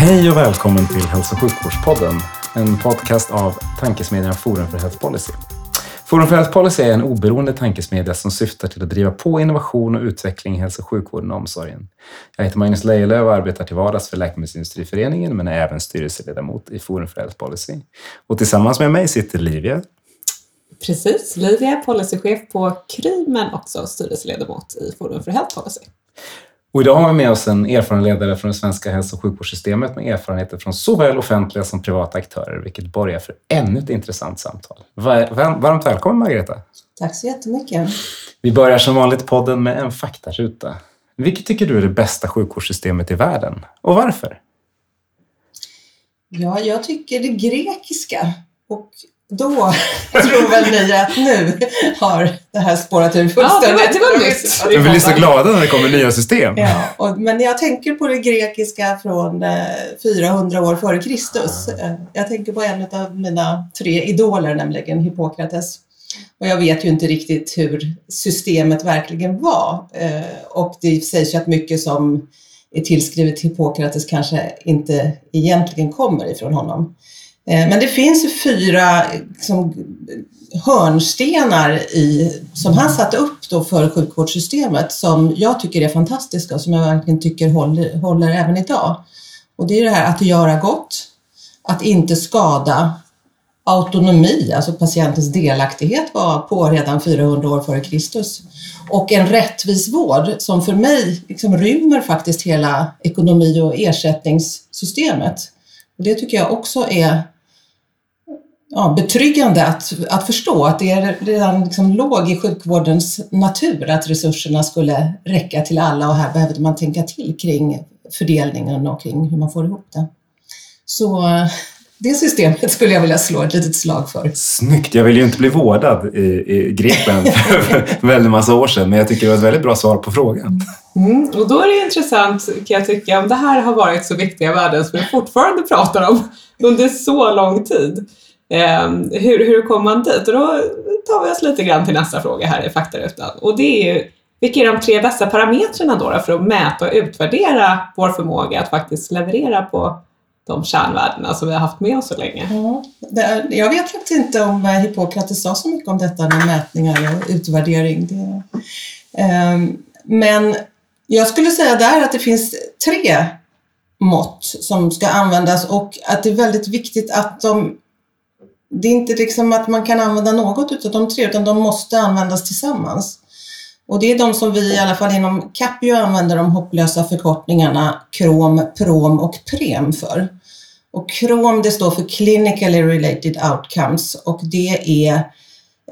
Hej och välkommen till Hälso och sjukvårdspodden, en podcast av tankesmedjan Forum för Health Policy. Forum för Health Policy är en oberoende tankesmedja som syftar till att driva på innovation och utveckling i hälso och sjukvården och omsorgen. Jag heter Magnus Lejelöw och arbetar till vardags för Läkemedelsindustriföreningen men är även styrelseledamot i Forum för Health Policy. Och tillsammans med mig sitter Livia. Precis, Livia är policychef på Kry men också styrelseledamot i Forum för Health Policy. Och idag har vi med oss en erfaren ledare från det svenska hälso och sjukvårdssystemet med erfarenheter från såväl offentliga som privata aktörer, vilket borgar för ännu ett intressant samtal. Varmt välkommen Margareta! Tack så jättemycket! Vi börjar som vanligt podden med en faktaruta. Vilket tycker du är det bästa sjukvårdssystemet i världen och varför? Ja, jag tycker det grekiska och då tror väl ni att nu har det här spårat ur fullständigt. Ja, det var, det var nytt. Men vi blir så glada när det kommer nya system. Ja, och, men jag tänker på det grekiska från eh, 400 år före Kristus. Eh, jag tänker på en av mina tre idoler, nämligen Hippokrates. Och jag vet ju inte riktigt hur systemet verkligen var. Eh, och det sägs ju att mycket som är tillskrivet Hippokrates kanske inte egentligen kommer ifrån honom. Eh, men det finns fyra liksom, hörnstenar i, som han satte upp då för sjukvårdssystemet som jag tycker är fantastiska och som jag verkligen tycker håller, håller även idag. Och det är det här att göra gott, att inte skada, autonomi, alltså patientens delaktighet var på redan 400 år före Kristus. Och en rättvis vård som för mig liksom rymmer faktiskt hela ekonomi och ersättningssystemet. Och det tycker jag också är ja, betryggande att, att förstå att det är redan liksom låg i sjukvårdens natur att resurserna skulle räcka till alla och här behövde man tänka till kring fördelningen och kring hur man får ihop det. Så det systemet skulle jag vilja slå ett litet slag för. Snyggt! Jag vill ju inte bli vårdad i, i Grekland för väldigt massa år sedan, men jag tycker det var ett väldigt bra svar på frågan. Mm, och då är det intressant, kan jag tycka, om det här har varit så viktiga värden som vi fortfarande pratar om under så lång tid. Eh, hur, hur kommer man dit? Och då tar vi oss lite grann till nästa fråga här i faktarutan. Och det är ju, vilka är de tre bästa parametrarna då, för att mäta och utvärdera vår förmåga att faktiskt leverera på de kärnvärdena som vi har haft med oss så länge. Ja, det, jag vet faktiskt inte om eh, Hippokrates sa så mycket om detta med mätningar och utvärdering. Det, eh, men jag skulle säga där att det finns tre mått som ska användas och att det är väldigt viktigt att de det är inte liksom att man kan använda något av de tre, utan de måste användas tillsammans. Och det är de som vi i alla fall inom Capio använder de hopplösa förkortningarna KROM, PROM och PREM för. Och KROM det står för Clinically Related Outcomes och det är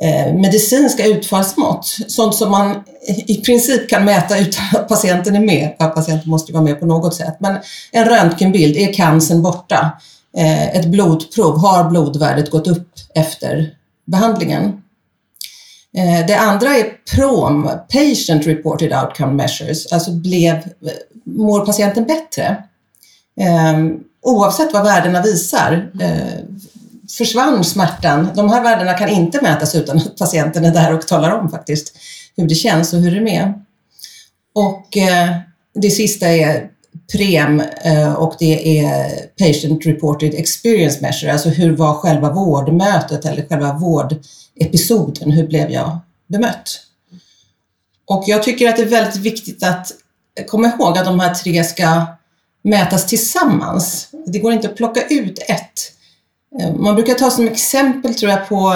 eh, medicinska utfallsmått. Sånt som man i princip kan mäta utan att patienten är med. Ja, patienten måste vara med på något sätt. Men en röntgenbild, är cancern borta? Eh, ett blodprov, har blodvärdet gått upp efter behandlingen? Eh, det andra är PROM, Patient Reported Outcome Measures, alltså blev, eh, mår patienten bättre? Ehm, oavsett vad värdena visar, försvann smärtan? De här värdena kan inte mätas utan att patienten är där och talar om faktiskt hur det känns och hur det är med. Och det sista är PREM eh, och det är Patient Reported Experience Measure, alltså hur var själva vårdmötet eller själva vårdepisoden, hur blev jag bemött? Och jag tycker att det är väldigt viktigt att komma ihåg att de här tre ska mätas tillsammans. Det går inte att plocka ut ett. Eh, man brukar ta som exempel, tror jag, på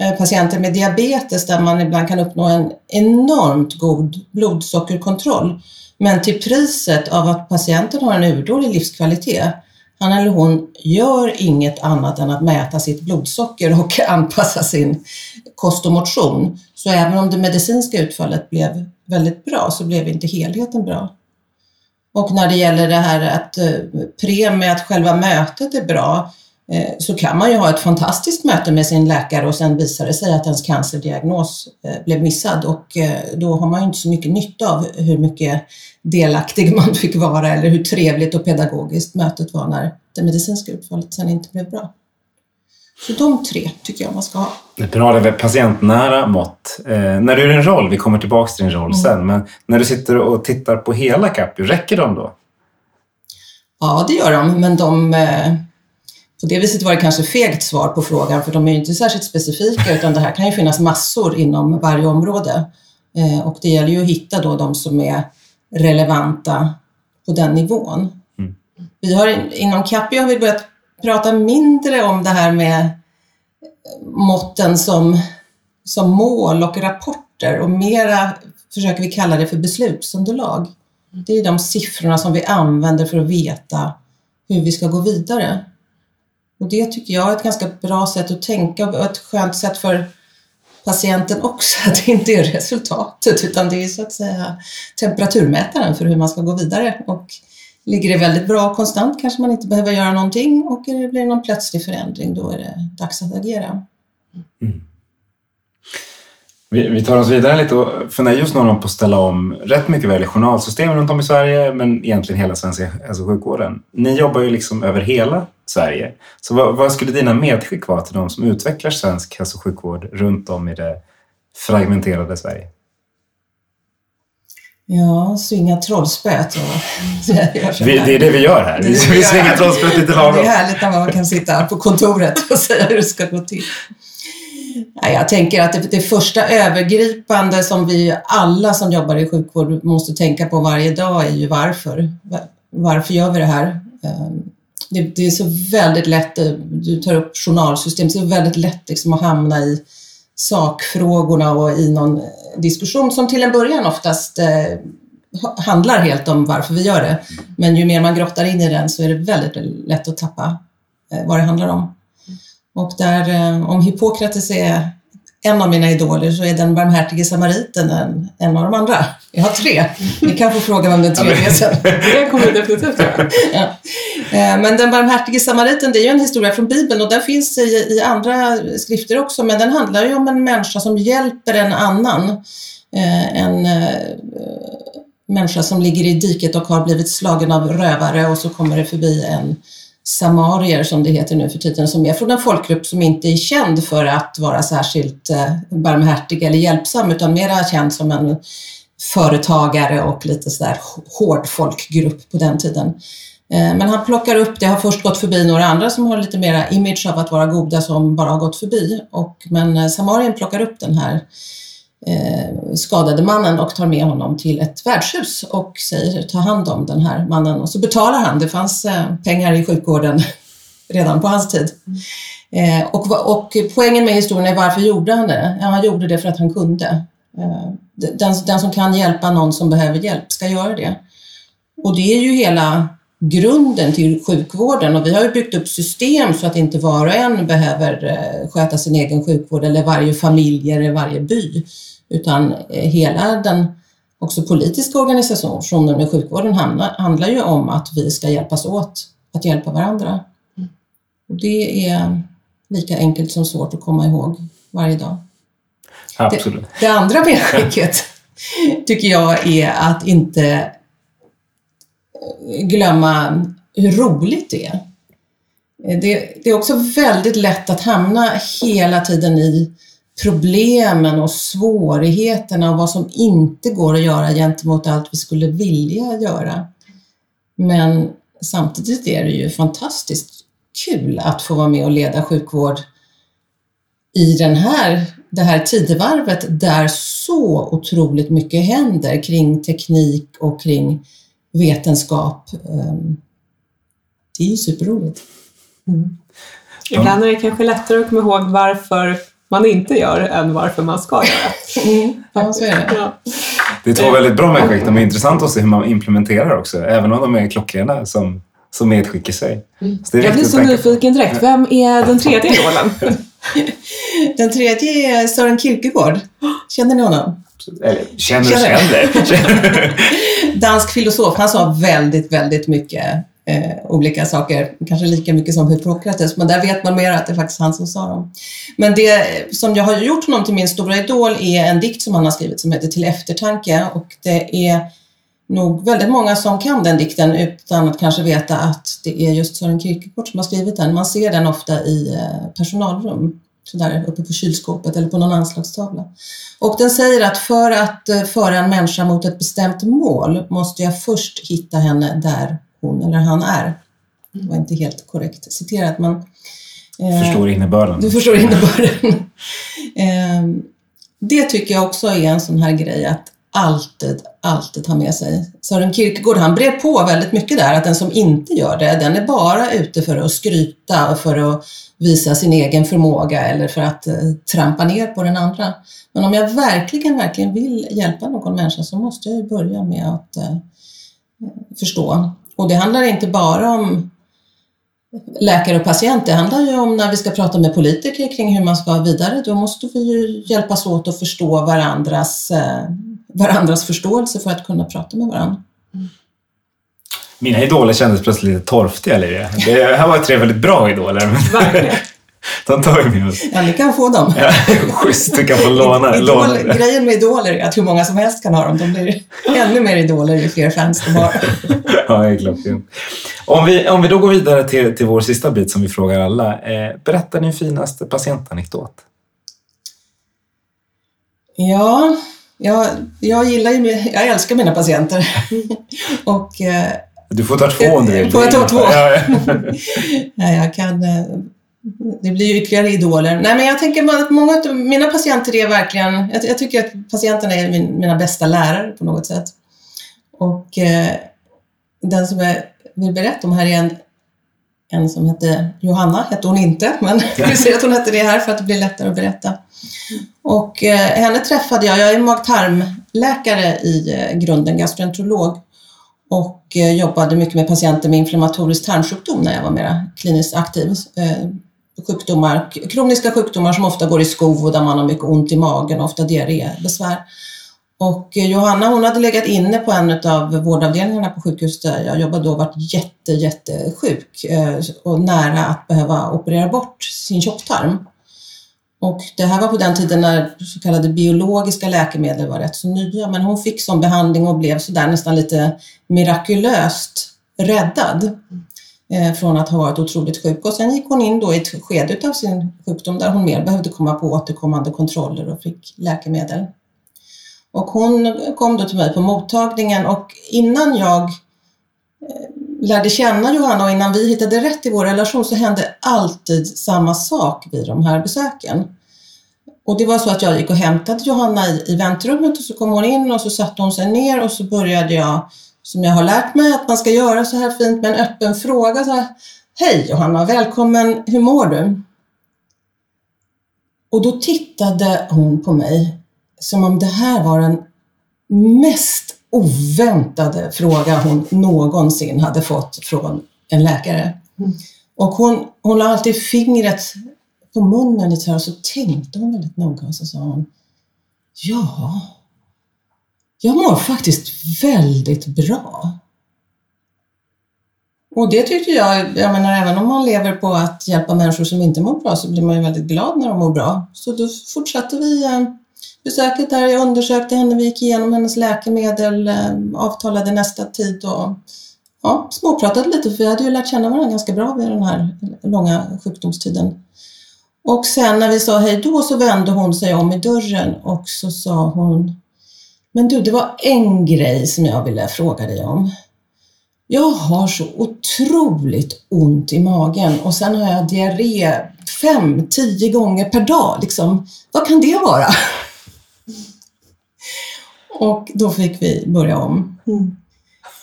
eh, patienter med diabetes där man ibland kan uppnå en enormt god blodsockerkontroll men till priset av att patienten har en urdålig livskvalitet. Han eller hon gör inget annat än att mäta sitt blodsocker och anpassa sin kost och motion. Så även om det medicinska utfallet blev väldigt bra så blev inte helheten bra. Och när det gäller det här att eh, premie, att själva mötet är bra, så kan man ju ha ett fantastiskt möte med sin läkare och sen visar det sig att ens cancerdiagnos eh, blev missad och eh, då har man ju inte så mycket nytta av hur mycket delaktig man fick vara eller hur trevligt och pedagogiskt mötet var när det medicinska utfallet sen inte blev bra. Så de tre tycker jag man ska ha. Bra, det är patientnära mått. Eh, när du är din roll, vi kommer tillbaka till din roll Mm. sen, men när du sitter och tittar på hela Capio, räcker de då? Ja, det gör de, men de... Eh, på det viset var det kanske fegt svar på frågan, för de är ju inte särskilt specifika, utan det här kan ju finnas massor inom varje område. Eh, och det gäller ju att hitta då de som är relevanta på den nivån. Mm. Vi har, in- inom Capio har vi börjat prata mindre om det här med måtten som, som mål och rapporter och mera försöker vi kalla det för beslutsunderlag. Det är de siffrorna som vi använder för att veta hur vi ska gå vidare. Och det tycker jag är ett ganska bra sätt att tänka och ett skönt sätt för patienten också, att det inte är resultatet utan det är så att säga temperaturmätaren för hur man ska gå vidare. Och ligger det väldigt bra och konstant kanske man inte behöver göra någonting och blir det någon plötslig förändring då är det dags att agera. Mm. Vi, vi tar oss vidare lite och funderar just nu på att ställa om rätt mycket väl i journalsystem runt om i Sverige, men egentligen hela svenska hälso och sjukvården. Ni jobbar ju liksom över hela Sverige. Så vad, vad skulle dina medskick vara till de som utvecklar svensk hälso och sjukvård runt om i det fragmenterade Sverige? Ja, svinga trollspöet. Vi, det är det vi gör här. Vi, Det det vi svingar trollspöet lite lagom. det är härligt när man kan sitta här på kontoret och säga hur det ska gå till. Jag tänker att det, det första övergripande som vi alla som jobbar i sjukvård måste tänka på varje dag är ju varför. Varför gör vi det här? Ehm, det, det är så väldigt lätt, eh, du tar upp journalsystem, så det är väldigt lätt liksom att hamna i sakfrågorna och i någon eh, diskussion som till en början oftast eh, handlar helt om varför vi gör det. Men ju mer man grottar in i den så är det väldigt lätt att tappa vad det handlar om. Och där, eh, om Hippokrates är en av mina idoler så är den barmhärtige samariten en, en av de andra. Jag har tre. Ni kan få fråga vem den tredje är sen. Det kommer definitivt. Ja. Eh, Men den barmhärtige samariten, det är ju en historia från Bibeln och den finns i, i andra skrifter också, men den handlar ju om en människa som hjälper en annan. Eh, En människa som ligger i diket och har blivit slagen av rövare och så kommer det förbi en samarier, som det heter nu för tiden, som är från en folkgrupp som inte är känd för att vara särskilt eh, barmhärtig eller hjälpsam, utan mera känd som en företagare och lite sådär hård folkgrupp på den tiden. Eh, men han plockar upp, det har först gått förbi några andra som har lite mera image av att vara goda som bara har gått förbi. Och, men eh, Samarien plockar upp den här eh, skadade mannen och tar med honom till ett värdshus och säger ta hand om den här mannen. Och så betalar han, det fanns eh, pengar i sjukvården redan på hans tid. Eh, och, och poängen med historien är varför gjorde han det? Ja, han gjorde det för att han kunde. Eh, den, den som kan hjälpa någon som behöver hjälp ska göra det. Och det är ju hela grunden till sjukvården och vi har ju byggt upp system så att inte var och en behöver eh, sköta sin egen sjukvård eller varje familj eller varje by. Utan eh, hela den också politiska organisationen med sjukvården handlar, handlar ju om att vi ska hjälpas åt att hjälpa varandra. Och det är lika enkelt som svårt att komma ihåg varje dag. Absolut. Det andra medskicket tycker jag är att inte glömma hur roligt det är. Det, det är också väldigt lätt att hamna hela tiden i problemen och svårigheterna och vad som inte går att göra gentemot allt vi skulle vilja göra. Men samtidigt är det ju fantastiskt kul att få vara med och leda sjukvård i den här, det här tidevarvet där så otroligt mycket händer kring teknik och kring vetenskap. Ehm, Det är ju superroligt. Ibland är det kanske lättare att komma ihåg varför man inte gör än varför man ska göra. Mm, ja, så är det. Ja. Det är två väldigt bra medskick. De är intressanta att se hur man implementerar också, även om de är klockrena som, som medskick i sig. Så det är Jag blir så nyfiken direkt. Vem är den tredje idolen? Den tredje är Sören Kierkegaard. Känner ni honom? Eller, känner och Känner. känner. Dansk filosof. Han sa väldigt, väldigt mycket eh, olika saker. Kanske lika mycket som Hippokrates, men där vet man mer att det är faktiskt han som sa dem. Men det som jag har gjort honom till min stora idol är en dikt som han har skrivit som heter Till eftertanke och det är nog väldigt många som kan den dikten utan att kanske veta att det är just Sören Kierkegaard som har skrivit den. Man ser den ofta i eh, personalrum, så där uppe på kylskåpet eller på någon anslagstavla. Och den säger att för att eh, föra en människa mot ett bestämt mål måste jag först hitta henne där hon eller han är. Det var inte helt korrekt citerat men eh, Förstår innebörden. du förstår innebörden. Ehm, det tycker jag också är en sån här grej att alltid, alltid ha med sig. Sören Kierkegaard, han brer på väldigt mycket där, att den som inte gör det, den är bara ute för att skryta och för att visa sin egen förmåga eller för att eh, trampa ner på den andra. Men om jag verkligen, verkligen vill hjälpa någon människa så måste jag ju börja med att eh, förstå. Och det handlar inte bara om läkare och patient. Det handlar ju om när vi ska prata med politiker kring hur man ska vidare. Då måste vi ju hjälpas åt att förstå varandras, eh, varandras förståelse för att kunna prata med varandra. Mina idoler kändes plötsligt lite torftiga, Livia. Det här var tre väldigt bra idoler. Verkligen. De tar vi med oss. Ja, ni kan få dem. Ja, schysst, du kan få låna. Idol, låna. grejen med idoler är att hur många som helst kan ha dem. De blir ännu mer idoler ju fler fans de har. Ja, det är klockrent. Om vi, om vi då går vidare till, till vår sista bit som vi frågar alla. Eh, berätta din finaste patientanekdot. Ja, jag, jag gillar ju, jag älskar mina patienter. Och eh, Du får ta två om du vill. Får jag ta två? Ja, ja. ja, jag kan, eh, det blir ju ytterligare idoler. Nej, men jag tänker att många av mina patienter är verkligen, jag, jag tycker att patienterna är min, mina bästa lärare på något sätt. Och eh, den som jag vill berätta om här är en, en som hette Johanna, hette hon inte, men vi ser att hon hette det här för att det blir lättare att berätta. Och eh, henne träffade jag, jag är mag-tarmläkare i eh, grunden, gastroenterolog och eh, jobbade mycket med patienter med inflammatorisk tarmsjukdom när jag var mer kliniskt aktiv. Eh, sjukdomar, kroniska sjukdomar som ofta går i skov och där man har mycket ont i magen, ofta diarrébesvär. Och eh, Johanna hon hade legat inne på en av vårdavdelningarna på sjukhuset där jag jobbade då och varit jätte, jättesjuk eh, och nära att behöva operera bort sin tjocktarm. Och det här var på den tiden när så kallade biologiska läkemedel var rätt så nya, men hon fick sån behandling och blev sådär nästan lite mirakulöst räddad eh, från att ha varit otroligt sjuk. Och sen gick hon in då i ett skede av sin sjukdom där hon mer behövde komma på återkommande kontroller och fick läkemedel. Och hon kom då till mig på mottagningen och innan jag eh, lärde känna Johanna och innan vi hittade rätt i vår relation så hände alltid samma sak vid de här besöken. Och det var så att jag gick och hämtade Johanna i, i väntrummet och så kom hon in och så satte hon sig ner och så började jag, som jag har lärt mig att man ska göra så här fint med en öppen fråga. Så här, Hej Johanna, välkommen, hur mår du? Och då tittade hon på mig som om det här var den mest oväntade fråga hon någonsin hade fått från en läkare. Mm. Och hon, hon la alltid fingret på munnen lite så här och så tänkte hon väldigt noga och så sa hon Ja, jag mår faktiskt väldigt bra. Och det tyckte jag, jag menar även om man lever på att hjälpa människor som inte mår bra så blir man ju väldigt glad när de mår bra. Så då fortsatte vi besöket där, jag undersökte henne, vi gick igenom hennes läkemedel, eh, avtalade nästa tid och ja, småpratade lite för vi hade ju lärt känna varandra ganska bra vid den här långa sjukdomstiden. Och sen när vi sa hej då så vände hon sig om i dörren och så sa hon Men du, det var en grej som jag ville fråga dig om. Jag har så otroligt ont i magen och sen har jag diarré fem, tio gånger per dag. Liksom. Vad kan det vara? Och då fick vi börja om. Mm.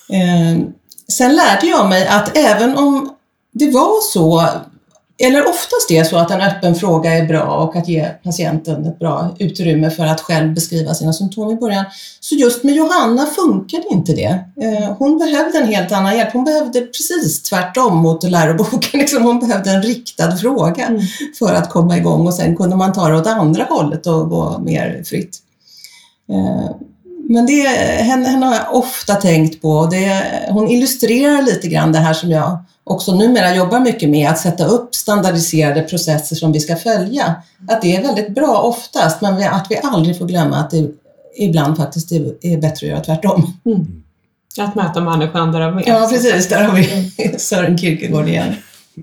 Eh, sen lärde jag mig att även om det var så eller oftast är så att en öppen fråga är bra och att ge patienten ett bra utrymme för att själv beskriva sina symptom i början. Så just med Johanna funkade inte det. Eh, hon behövde en helt annan hjälp. Hon behövde precis tvärtom mot läroboken. Liksom hon behövde en riktad fråga mm. för att komma igång och sen kunde man ta det åt andra hållet och gå mer fritt. Eh, men det, henne, henne har jag ofta tänkt på. Det, hon illustrerar lite grann det här som jag också numera jobbar mycket med, att sätta upp standardiserade processer som vi ska följa. Att det är väldigt bra oftast, men att vi aldrig får glömma att det ibland faktiskt är bättre att göra tvärtom. Mm. Att möta människan där de är. Ja, precis. Där har vi Sören Kierkegaard igen.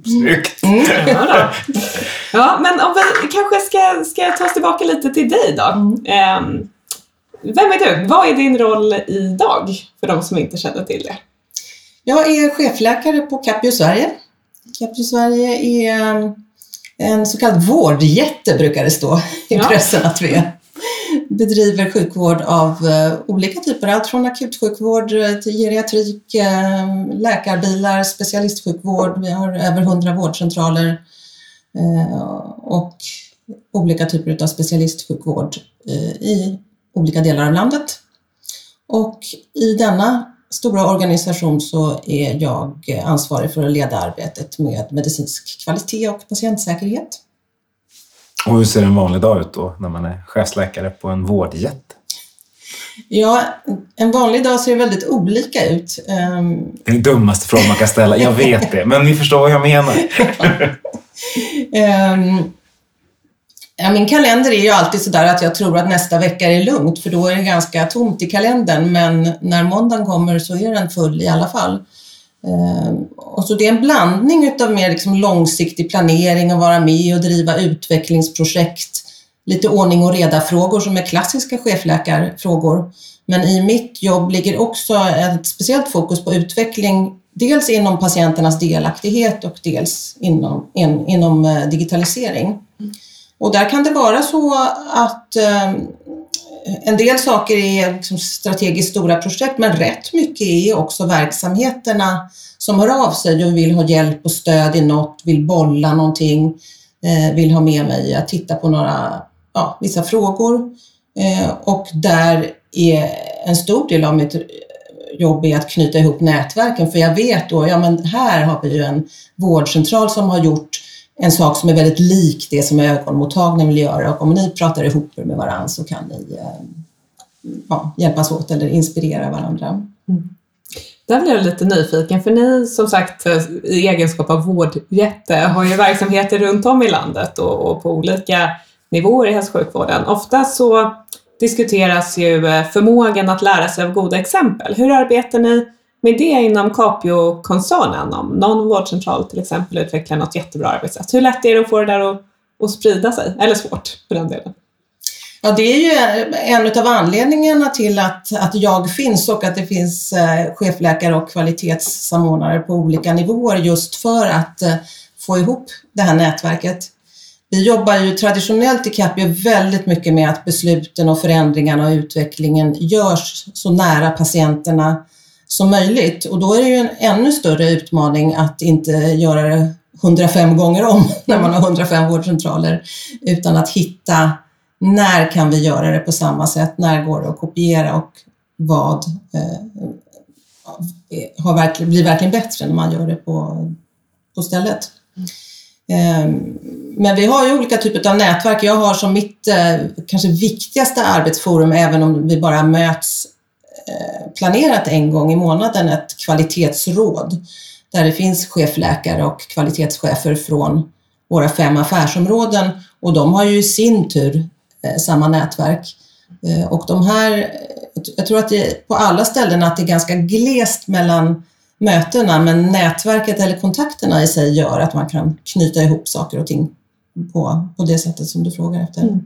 Snyggt! Mm. Ja, ja, men om vi kanske ska, ska ta oss tillbaka lite till dig då. Mm. Um, vem är du? Vad är din roll idag för de som inte känner till det? Jag är chefläkare på Capio Sverige. Capio Sverige är um, en så kallad vårdjätte brukar det stå i ja. pressen att vi är. Bedriver sjukvård av uh, olika typer, allt från akutsjukvård uh, till geriatrik, läkarbilar, specialistsjukvård. Vi har över 100 vårdcentraler och olika typer av specialistsjukvård i olika delar av landet. Och i denna stora organisation så är jag ansvarig för att leda arbetet med medicinsk kvalitet och patientsäkerhet. Och hur ser en vanlig dag ut då när man är chefsläkare på en vårdjätte? Ja, en vanlig dag ser väldigt olika ut. Ehm, det är den dummaste frågan man kan ställa, jag vet det, men ni förstår vad jag menar. Ja, min kalender är ju alltid sådär att jag tror att nästa vecka är lugnt för då är det ganska tomt i kalendern men när måndagen kommer så är den full i alla fall. Eh, och så det är en blandning utav mer liksom långsiktig planering och vara med och driva utvecklingsprojekt, lite ordning och reda-frågor som är klassiska chefläkarfrågor. Men i mitt jobb ligger också ett speciellt fokus på utveckling, dels inom patienternas delaktighet och dels inom, in, inom eh, digitalisering. Mm. Och där kan det vara så att eh, en del saker är liksom strategiskt stora projekt, men rätt mycket är också verksamheterna som hör av sig och vill ha hjälp och stöd i något, vill bolla någonting, eh, vill ha med mig att titta på några, ja, vissa frågor. Eh, och där är en stor del av mitt jobb är att knyta ihop nätverken, för jag vet då, ja men här har vi ju en vårdcentral som har gjort en sak som är väldigt lik det som ögonmottagningen vill göra och om ni pratar ihop er med varandra så kan ni eh, ja, hjälpas åt eller inspirera varandra. Mm. Där blir jag lite nyfiken, för ni som sagt eh, i egenskap av vårdjätte har ju verksamheter runt om i landet och, och på olika nivåer i hälso och sjukvården. Ofta så diskuteras ju eh, förmågan att lära sig av goda exempel. Hur arbetar ni med det inom Capio-koncernen, om någon vårdcentral till exempel utvecklar något jättebra arbetssätt, hur lätt är det att få det där att, att sprida sig? Eller svårt för den delen? Ja, det är ju eh, en av anledningarna till att, att jag finns och att det finns eh, chefläkare och kvalitetssamordnare på olika nivåer just för att eh, få ihop det här nätverket. Vi jobbar ju traditionellt i Capio väldigt mycket med att besluten och förändringarna och utvecklingen görs så nära patienterna som möjligt. Och då är det ju en ännu större utmaning att inte göra det 105 gånger om när man har 105 vårdcentraler, utan att hitta när kan vi göra det på samma sätt? När går det att kopiera och vad eh, har verkligen, blir verkligen bättre när man gör det på, på stället? Ehm, men vi har ju olika typer av nätverk. Jag har som mitt eh, kanske viktigaste arbetsforum, även om vi bara möts Eh, planerat en gång i månaden ett kvalitetsråd där det finns chefläkare och kvalitetschefer från våra fem affärsområden och de har ju i sin tur eh, samma nätverk. Eh, och de här, jag tror att det på alla ställen att det är ganska glest mellan mötena men nätverket eller kontakterna i sig gör att man kan knyta ihop saker och ting på, på det sättet som du frågar efter. Mm.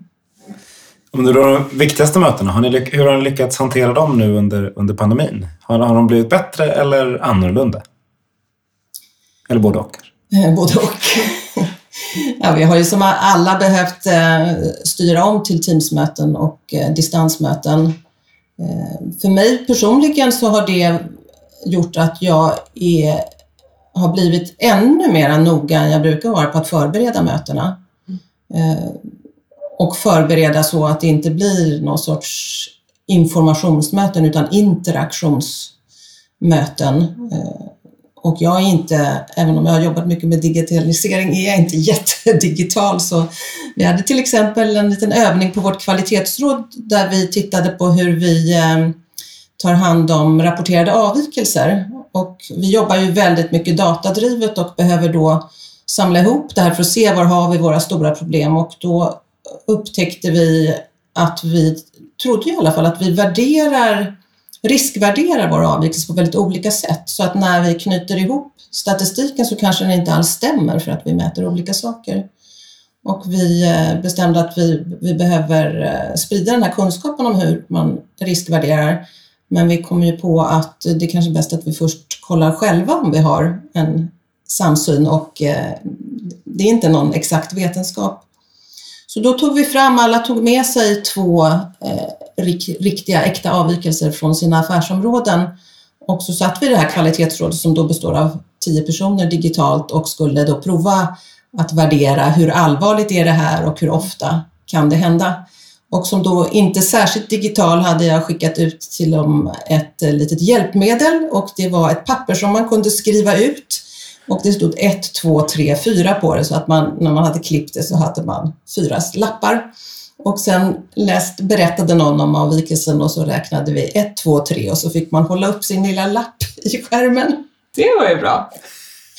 Under de viktigaste mötena, har ni, hur har ni lyckats hantera dem nu under, under pandemin? Har, har de blivit bättre eller annorlunda? Eller både och? Eh, både och. ja, vi har ju som alla behövt eh, styra om till Teamsmöten och eh, distansmöten. För mig personligen så har det gjort att jag är har blivit ännu mer noga än jag brukar vara på att förbereda mötena. Och förbereda så att det inte blir någon sorts informationsmöten utan interaktionsmöten. Eh, och jag är inte, även om jag har jobbat mycket med digitalisering, är jag inte jättedigital. Så vi hade till exempel en liten övning på vårt kvalitetsråd där vi tittade på hur vi eh, tar hand om rapporterade avvikelser. Och vi jobbar ju väldigt mycket datadrivet och behöver då samla ihop det här för att se var har vi våra stora problem och då upptäckte vi att vi trodde i alla fall att vi värderar, riskvärderar våra avvikelser på väldigt olika sätt. Så att när vi knyter ihop statistiken så kanske den inte alls stämmer för att vi mäter olika saker. Och vi eh, bestämde att vi, vi behöver eh, sprida den här kunskapen om hur man riskvärderar. Men vi kom ju på att det kanske är bäst att vi först kollar själva om vi har en samsyn och eh, det är inte någon exakt vetenskap. Så då tog vi fram, alla tog med sig två eh, riktiga, äkta avvikelser från sina affärsområden och så satt vi i det här kvalitetsrådet som då består av tio personer digitalt och skulle då prova att värdera hur allvarligt är det här och hur ofta kan det hända. Och som då inte särskilt digital hade jag skickat ut till dem ett eh, litet hjälpmedel och det var ett papper som man kunde skriva ut och det stod 1, 2, 3, 4 på det så att man, när man hade klippt det så hade man fyra lappar. Och sen läst, berättade någon om avvikelsen och så räknade vi 1, 2, 3 och så fick man hålla upp sin lilla lapp i skärmen. Det var ju bra.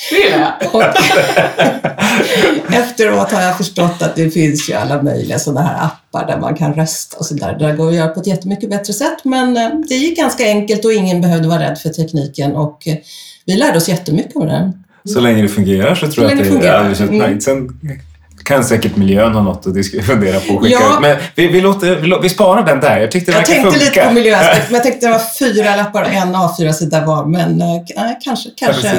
Det gillar jag. efteråt har jag förstått att det finns ju alla möjliga sådana här appar där man kan rösta och sådär. Det går att göra på ett jättemycket bättre sätt men eh, det gick ganska enkelt och ingen behövde vara rädd för tekniken och eh, vi lärde oss jättemycket av den. Så länge det fungerar så tror jag att det är alldeles utmärkt. Mm. Sen kan säkert miljön ha något att fundera på och skicka ja. ut. Men vi, vi, låter, vi, vi sparar den där. Jag tyckte det Jag tänkte funka. lite på miljöaspekt, men jag tänkte det var fyra lappar och en A4-sida var. Men äh, kanske, kanske... Ja,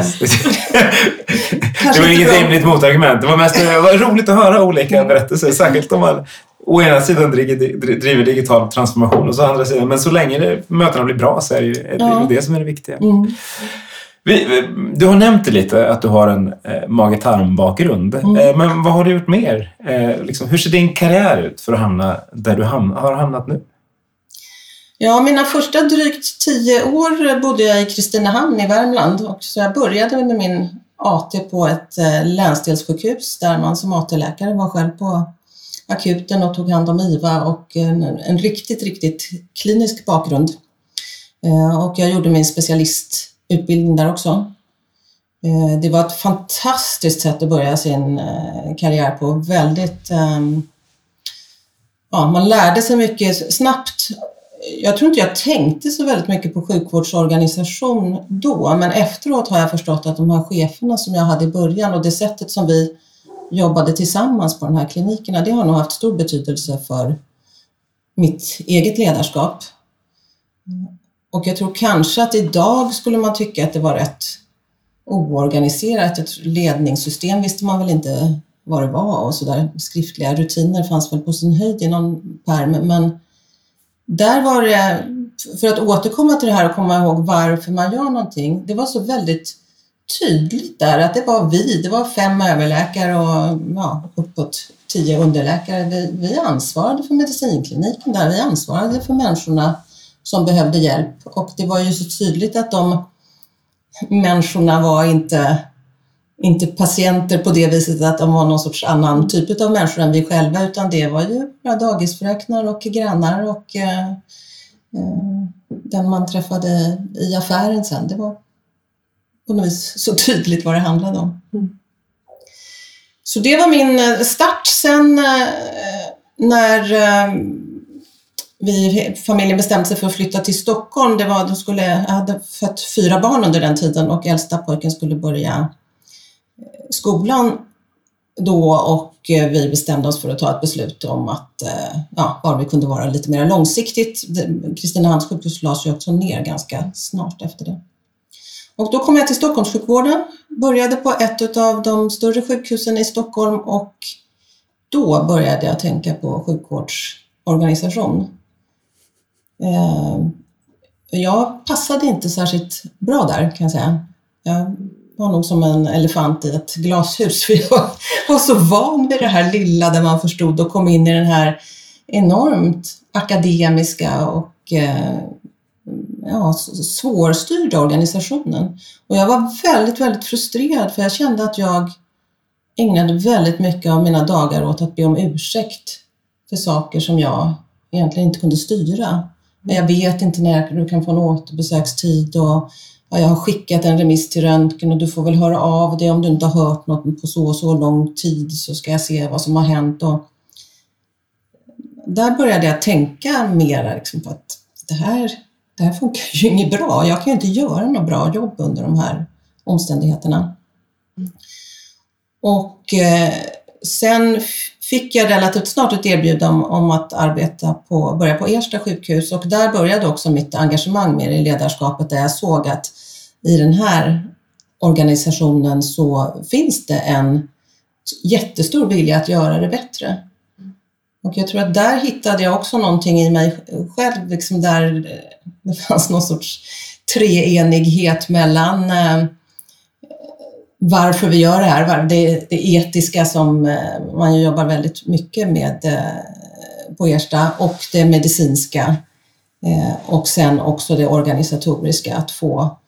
kanske det var inget rimligt motargument. Det var mest det var roligt att höra olika mm. berättelser. Särskilt om man å ena sidan driver digital transformation och så andra sidan. Men så länge det, mötena blir bra så är det ju det, ja. det som är det viktiga. Mm. Vi, du har nämnt lite att du har en eh, mage-tarm-bakgrund. Mm. Eh, men vad har du gjort mer? Eh, liksom, hur ser din karriär ut för att hamna där du ham har hamnat nu? Ja, mina första drygt tio år bodde jag i Kristinehamn i Värmland. Och så jag började med min AT på ett eh, länsdelssjukhus där man som AT-läkare var själv på akuten och tog hand om IVA och en, en riktigt, riktigt klinisk bakgrund. Eh, och jag gjorde min specialist utbildning där också. Eh, det var ett fantastiskt sätt att börja sin eh, karriär på. Väldigt... Ehm, ja, man lärde sig mycket snabbt. Jag tror inte jag tänkte så väldigt mycket på sjukvårdsorganisation då, men efteråt har jag förstått att de här cheferna som jag hade i början och det sättet som vi jobbade tillsammans på de här klinikerna, det har nog haft stor betydelse för mitt eget ledarskap. Och jag tror kanske att idag skulle man tycka att det var rätt oorganiserat. Ett ledningssystem visste man väl inte vad det var och sådär. Skriftliga rutiner fanns väl på sin höjd i någon pärm. Men där var det, för att återkomma till det här och komma ihåg varför man gör någonting. Det var så väldigt tydligt där att det var vi, det var fem överläkare och ja, uppåt tio underläkare. Vi, vi ansvarade för medicinkliniken där, vi ansvarade för människorna som behövde hjälp. Och det var ju så tydligt att de människorna var inte, inte patienter på det viset att de var någon sorts annan typ av människor än vi själva, utan det var ju dagisfröknar och grannar och eh, eh, den man träffade i affären sen. Det var på något vis så tydligt vad det handlade om. Mm. Så det var min eh, start. Sen eh, när vi, familjen bestämde sig för att flytta till Stockholm. Det var, de skulle, jag hade fött fyra barn under den tiden och äldsta pojken skulle börja eh, skolan då och eh, vi bestämde oss för att ta ett beslut om att eh, ja, bara vi kunde vara lite mer långsiktigt. Kristinehamns sjukhus lades ju också ner ganska snart efter det. Och då kom jag till Stockholmssjukvården, började på ett av de större sjukhusen i Stockholm och då började jag tänka på sjukvårdsorganisation. Eh, jag passade inte särskilt bra där kan jag säga. Jag var nog som en elefant i ett glashus. För jag var så van vid det här lilla där man förstod och kom in i den här enormt akademiska och eh, ja, svårstyrda organisationen. Och jag var väldigt, väldigt frustrerad för jag kände att jag ägnade väldigt mycket av mina dagar åt att be om ursäkt för saker som jag egentligen inte kunde styra. Jag vet inte när du kan få en återbesökstid och ja, jag har skickat en remiss till röntgen och du får väl höra av dig om du inte har hört något på så och så lång tid så ska jag se vad som har hänt. Och där började jag tänka mer liksom på att det här, det här funkar ju inget bra. Jag kan ju inte göra något bra jobb under de här omständigheterna. Och eh, sen fick jag relativt snart ett erbjudande om, om, att arbeta på, börja på Ersta sjukhus och där började också mitt engagemang mer i ledarskapet där jag såg att i den här organisationen så finns det en jättestor vilja att göra det bättre. Och jag tror att där hittade jag också någonting i mig själv, liksom där det fanns någon sorts treenighet mellan eh, varför vi gör det här, det, det etiska som eh, man jobbar väldigt mycket med eh, på Ersta och det medicinska eh, och sen också det organisatoriska, att få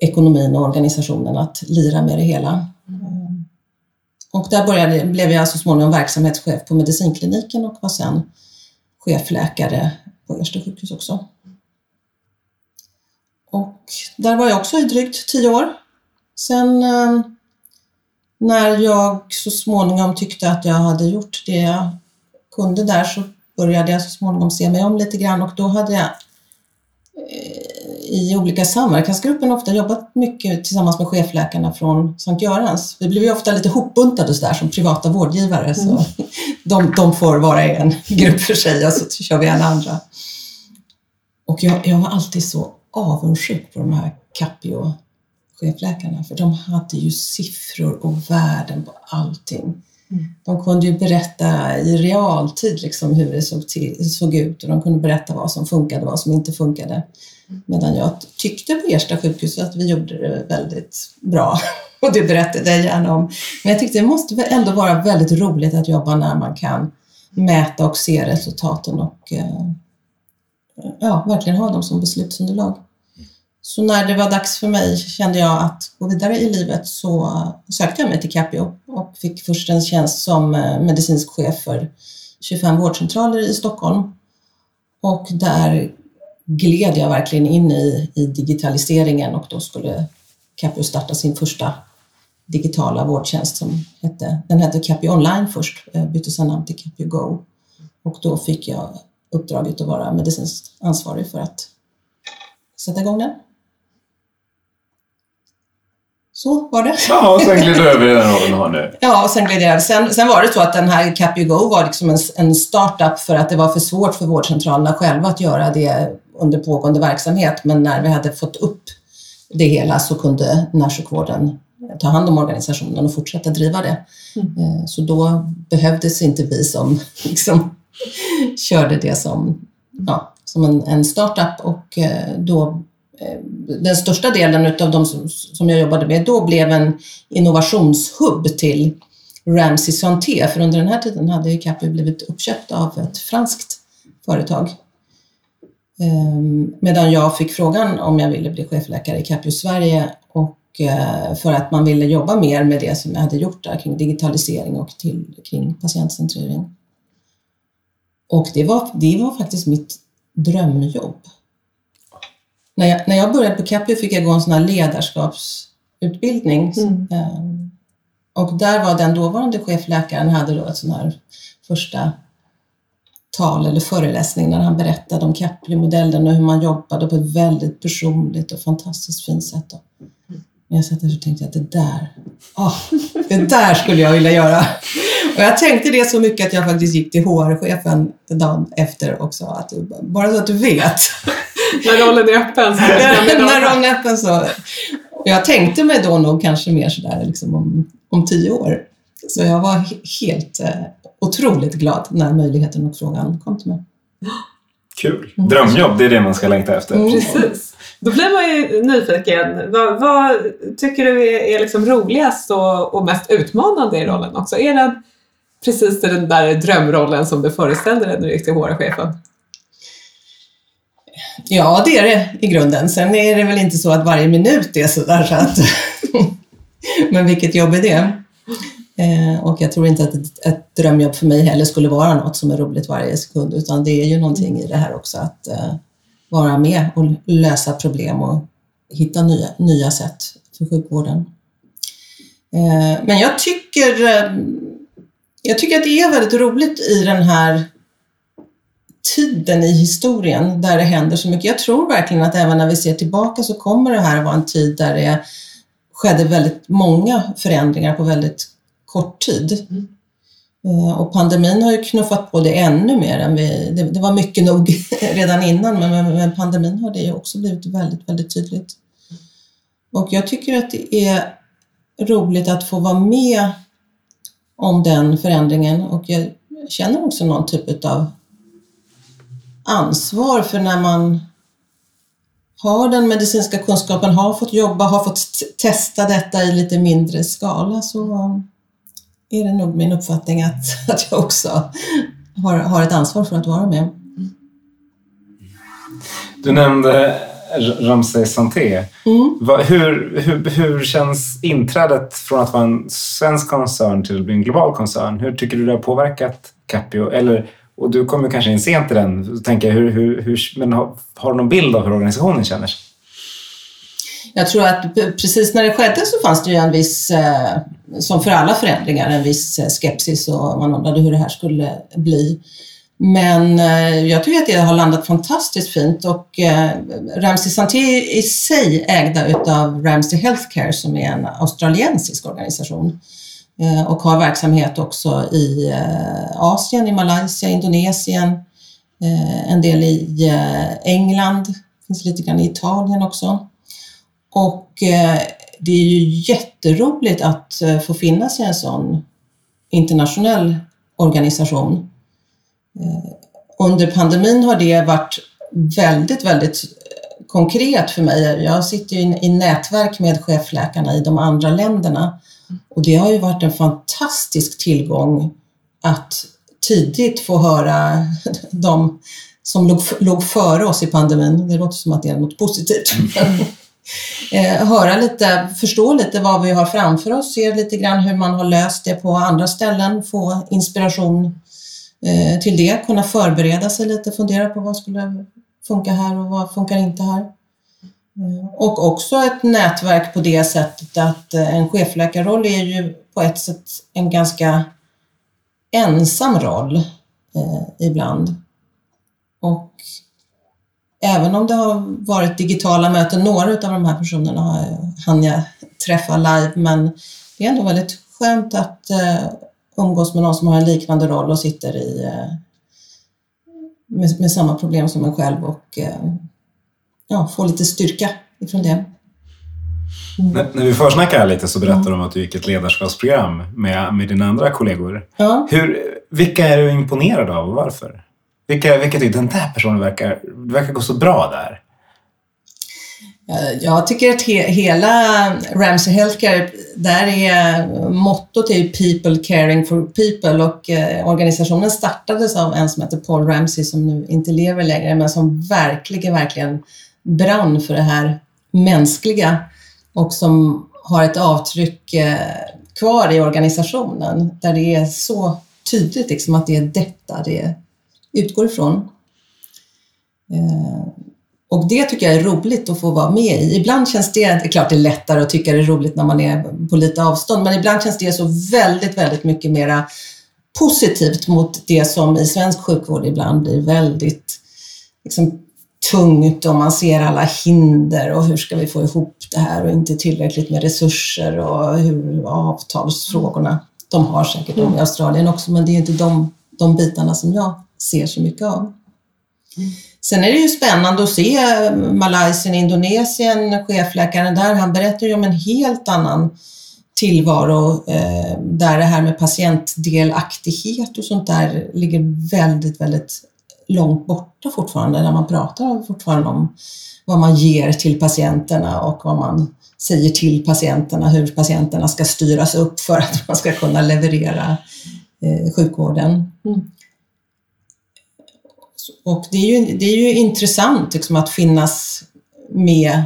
ekonomin och organisationen att lira med det hela. Och där började, blev jag så småningom verksamhetschef på medicinkliniken och var sen chefläkare på Ersta sjukhus också. Och där var jag också i drygt tio år Sen eh, när jag så småningom tyckte att jag hade gjort det jag kunde där så började jag så småningom se mig om lite grann och då hade jag eh, i olika samverkansgrupper ofta jobbat mycket tillsammans med chefläkarna från Sankt Görans. Vi blev ju ofta lite hopbuntade så där som privata vårdgivare mm. så de, de får vara en grupp för sig och så kör vi alla andra. Och jag, jag var alltid så avundsjuk på de här Capio chefläkarna, för de hade ju siffror och värden på allting. Mm. De kunde ju berätta i realtid liksom hur det såg, till, såg ut och de kunde berätta vad som funkade och vad som inte funkade. Mm. Medan jag tyckte på Ersta sjukhus att vi gjorde det väldigt bra och det berättade jag gärna om. Men jag tyckte det måste ändå vara väldigt roligt att jobba när man kan mäta och se resultaten och eh, ja, verkligen ha dem som beslutsunderlag. Så när det var dags för mig kände jag att gå vidare i livet så sökte jag mig till Capio och fick först en tjänst som eh, medicinsk chef för 25 vårdcentraler i Stockholm. Och där gled jag verkligen in i, i digitaliseringen och då skulle Capio starta sin första digitala vårdtjänst som hette, den hette Capio Online först, eh, bytte sedan namn till Capio Go. Och då fick jag uppdraget att vara medicinskt ansvarig för att sätta igång den. Så var det. Ja, och sen gled du över i den rollen du har nu. Ja, och sen gled jag. Sen, sen var det så att den här Capio var liksom en, en startup för att det var för svårt för vårdcentralerna själva att göra det under pågående verksamhet. Men när vi hade fått upp det hela så kunde närsjukvården ta hand om organisationen och fortsätta driva det. Mm. Eh, så då behövdes inte vi som liksom körde det som, ja, som en, en startup och eh, då Eh, den största delen av de som, som jag jobbade med då blev en innovationshubb till Ramsey Santé, för under den här tiden hade Capio blivit uppköpt av ett franskt företag. Ehm, medan jag fick frågan om jag ville bli chefläkare i Capio Sverige och eh, för att man ville jobba mer med det som jag hade gjort där kring digitalisering och till, kring patientcentrering. Och det var, det var faktiskt mitt drömjobb när jag, när jag började på Capio fick jag gå en sån här ledarskapsutbildning. Mm. Ehm, och där var den dåvarande chefläkaren hade då ett sån här första tal eller föreläsning när han berättade om Capio-modellen och hur man jobbade på ett väldigt personligt och fantastiskt fint sätt. Men jag satt där och tänkte att det där, oh, det där skulle jag vilja göra. Och jag tänkte det så mycket att jag faktiskt gick till HR-chefen dagen efter också. Att, bara så att du vet. När rollen är öppen. Så när rollen är öppen så. Jag tänkte mig då nog kanske mer sådär liksom om, om tio år. Så jag var helt eh, otroligt glad när möjligheten och frågan kom till mig. Kul! Drömjobb, det är det man ska längta efter. Mm. Precis. Då blir man ju nyfiken. Vad, vad tycker du är, är liksom roligast och, och mest utmanande i rollen också? Är den precis den där drömrollen som du föreställde dig när du gick till HR-chefen? Ja, det är det i grunden. Sen är det väl inte så att varje minut är sådär så att... Men vilket jobb är det? Eh, och jag tror inte att ett, ett, drömjobb för mig heller skulle vara något som är roligt varje sekund, utan det är ju någonting i det här också att eh, vara med och lösa problem och hitta nya, nya sätt för sjukvården. Eh, men jag tycker, eh, jag tycker att det är väldigt roligt i den här tiden i historien där det händer så mycket. Jag tror verkligen att även när vi ser tillbaka så kommer det här vara en tid där det skedde väldigt många förändringar på väldigt kort tid. Mm. Eh, och pandemin har ju knuffat på det ännu mer än vi... Det, det var mycket nog redan innan, men med pandemin har det ju också blivit väldigt, väldigt tydligt. Och jag tycker att det är roligt att få vara med om den förändringen och jag känner också någon typ av ansvar för när man har den medicinska kunskapen, har fått jobba, har fått testa detta i lite mindre skala så är det nog min uppfattning att, att jag också har, har ett ansvar för att vara med. Du nämnde Ramsay Santé. Mm. Hur, hur, hur känns inträdet från att vara en svensk koncern till att bli en global koncern? Hur tycker du det har påverkat Capio? Eller, och du kommer kanske in sent i den, tänker hur, hur, hur, men har, har du någon bild av hur organisationen känner sig? Jag tror att precis när det skedde så fanns det ju en viss, eh, som för alla förändringar, en viss eh, skepsis och man undrade hur det här skulle bli. Men eh, jag tycker att det har landat fantastiskt fint och Ramsay Santé i sig ägda utav Ramsay Healthcare som är en australiensisk organisation Eh, och har verksamhet också i eh, Asien, i Malaysia, Indonesien, eh, en del i England, finns lite grann i Italien också. Och det är ju jätteroligt att få finnas i en sån internationell organisation. Under pandemin har det varit väldigt, väldigt konkret för mig. Jag sitter ju i nätverk med chefläkarna i de andra länderna och det har ju varit en fantastisk tillgång att tidigt få höra de som låg, låg före oss i pandemin. Det låter som att det är något positivt. Mm höra lite, förstå lite vad vi har framför oss, se lite grann hur man har löst det på andra ställen, få inspiration eh, till det, kunna förbereda sig lite, fundera på vad skulle funka här och vad funkar inte här. Och också ett nätverk på det sättet att eh, en chefläkarroll är ju på ett sätt en ganska ensam roll eh, ibland. Och även om det har varit digitala möten, några av de här personerna har hann jag träffa live, men det är ändå väldigt skönt att eh, umgås med någon som har en liknande roll och sitter i, eh, med, med, samma problem som en själv och eh, ja, få lite styrka ifrån det. Mm. När vi försnackade lite så berättade du om att du gick ett ledarskapsprogram med, med dina andra kollegor. Ja. Hur, vilka är du imponerad av och varför? Vilka, vilka tycker den där personen verkar, verkar gå så bra där? Jag tycker att he, hela Ramsey Healthcare, där är mottot är People caring for people och eh, organisationen startades av en som heter Paul Ramsey som nu inte lever längre men som verkligen, verkligen brann för det här mänskliga och som har ett avtryck eh, kvar i organisationen där det är så tydligt liksom att det är detta det utgår ifrån. Eh, och det tycker jag är roligt att få vara med i. Ibland känns det, det är klart det är lättare att tycka det är roligt när man är på lite avstånd, men ibland känns det så väldigt, väldigt mycket mera positivt mot det som i svensk sjukvård ibland blir väldigt liksom, tungt och man ser alla hinder och hur ska vi få ihop det här och inte tillräckligt med resurser och hur avtalsfrågorna, de har säkert de i Australien också, men det är inte de, de bitarna som jag ser så mycket av. Sen är det ju spännande att se Malaysia, Indonesien, chefläkaren där, han berättar ju om en helt annan tillvaro eh, där det här med patientdelaktighet och sånt där ligger väldigt, väldigt långt borta fortfarande, där man pratar fortfarande om vad man ger till patienterna och vad man säger till patienterna, hur patienterna ska styras upp för att man ska kunna leverera eh, sjukvården. Mm. Och det är ju, det är ju intressant liksom, att finnas med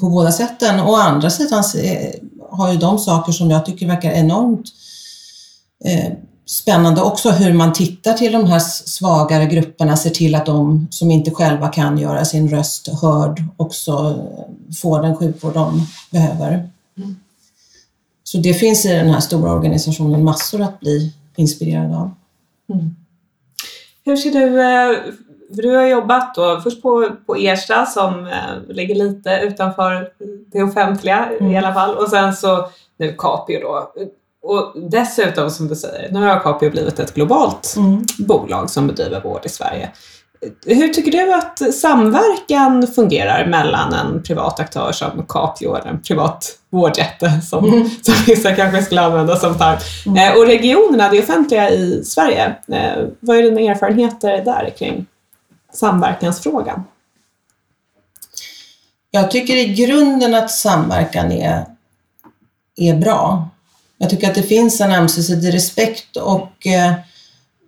på båda sätten. Å andra sidan har ju de saker som jag tycker verkar enormt eh, spännande också hur man tittar till de här svagare grupperna, ser till att de som inte själva kan göra sin röst hörd också får den sjukvård de behöver. Mm. Så det finns i den här stora organisationen massor att bli inspirerad av. Mm. Hur ser du, eh, för du har jobbat då först på, på Ersta som eh, ligger lite utanför det offentliga Mm. i alla fall och sen så nu Capio då. Och dessutom som du säger, nu har Capio blivit ett globalt Mm. bolag som bedriver vård i Sverige. Hur tycker du att samverkan fungerar mellan en privat aktör som Capio eller en privat vårdjätte som, Mm. som vissa kanske skulle använda som term eh, och regionerna, det offentliga i Sverige? Eh, vad är dina erfarenheter där kring samverkansfrågan? Jag tycker i grunden att samverkan är, är bra. Jag tycker att det finns en ömsesidig respekt och eh,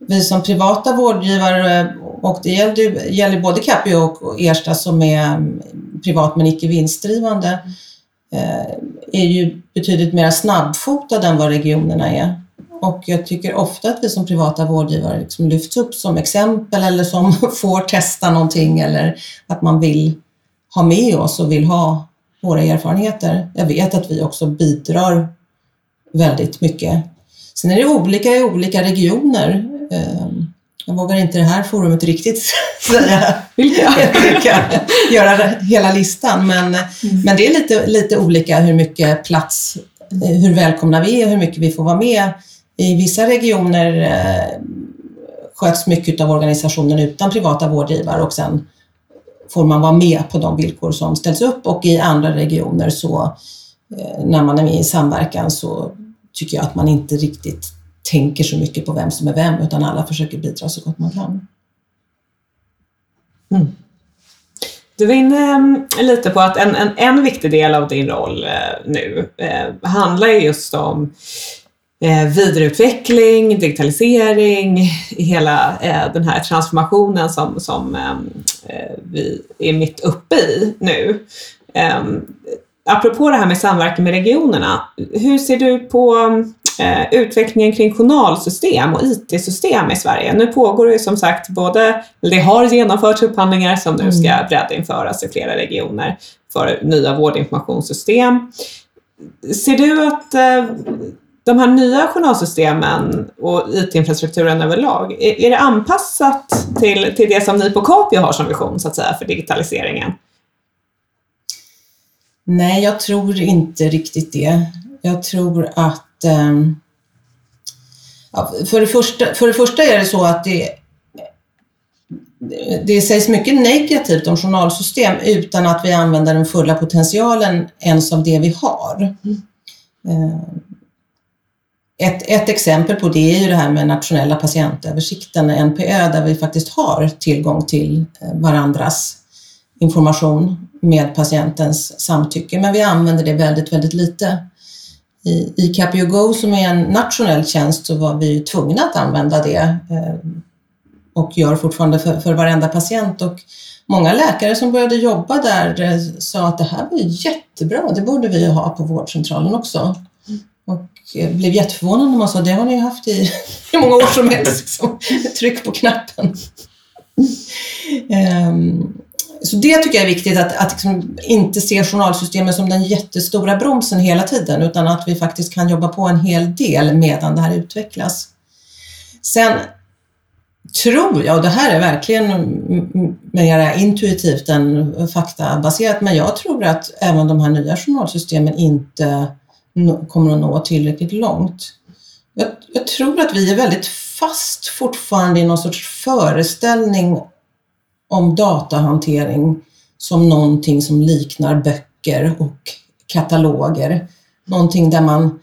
vi som privata vårdgivare, och det gäller, gäller både Capio och Ersta som är mm, privat men icke vinstdrivande, eh, är ju betydligt mer snabbfotade än vad regionerna är. Och jag tycker ofta att vi som privata vårdgivare liksom lyfts upp som exempel eller som får testa någonting eller att man vill ha med oss och vill ha våra erfarenheter. Jag vet att vi också bidrar väldigt mycket. Sen är det olika i olika regioner. Ehm, Jag vågar inte det här forumet riktigt säga Vilka? vilka, göra hela listan, men, men det är lite, lite olika hur mycket plats, eh, hur välkomna vi är och hur mycket vi får vara med. I vissa regioner eh, sköts mycket av organisationen utan privata vårdgivare och sen får man vara med på de villkor som ställs upp och i andra regioner så eh, när man är med i samverkan så tycker jag att man inte riktigt tänker så mycket på vem som är vem utan alla försöker bidra så gott man kan. Mm. Du var inne mm, lite på att en, en, en viktig del av din roll eh, nu eh, handlar just om eh, vidareutveckling, digitalisering, hela eh, den här transformationen som, som eh, vi är mitt uppe i nu. Eh, Apropå det här med samverkan med regionerna, hur ser du på eh, utvecklingen kring journalsystem och IT-system i Sverige? Nu pågår det som sagt både, det har genomförts upphandlingar som nu ska breddinföras i flera regioner för nya vårdinformationssystem. Ser du att eh, de här nya journalsystemen och IT-infrastrukturen överlag, är, är det anpassat till, till det som ni på Capio har som vision så att säga för digitaliseringen? Nej, jag tror inte riktigt det. Jag tror att ja, för, det första, för det första är det så att det, det sägs mycket negativt om journalsystem utan att vi använder den fulla potentialen ens av det vi har. Eh, Ett, ett exempel på det är ju det här med nationella patientöversikten, NPÖ, där vi faktiskt har tillgång till eh, varandras information med patientens samtycke, men vi använder det väldigt, väldigt lite. I, i Capio Go som är en nationell tjänst så var vi tvungna att använda det eh, och gör fortfarande för, för varenda patient. Och många läkare som började jobba där eh, sa att det här var ju jättebra, det borde vi ju ha på vårdcentralen också. Och eh, blev jätteförvånad när man sa det har ni ju haft i hur många år som helst. Liksom. Tryck på knappen. Ehm, så det tycker jag är viktigt, att, att liksom inte se journalsystemet som den jättestora bromsen hela tiden, utan att vi faktiskt kan jobba på en hel del medan det här utvecklas. Sen tror jag, och det här är verkligen mer intuitivt än faktabaserat, men jag tror att även de här nya journalsystemen inte kommer att nå tillräckligt långt. Jag, jag tror att vi är väldigt fast fortfarande i någon sorts föreställning om datahantering som någonting som liknar böcker och kataloger. Någonting där man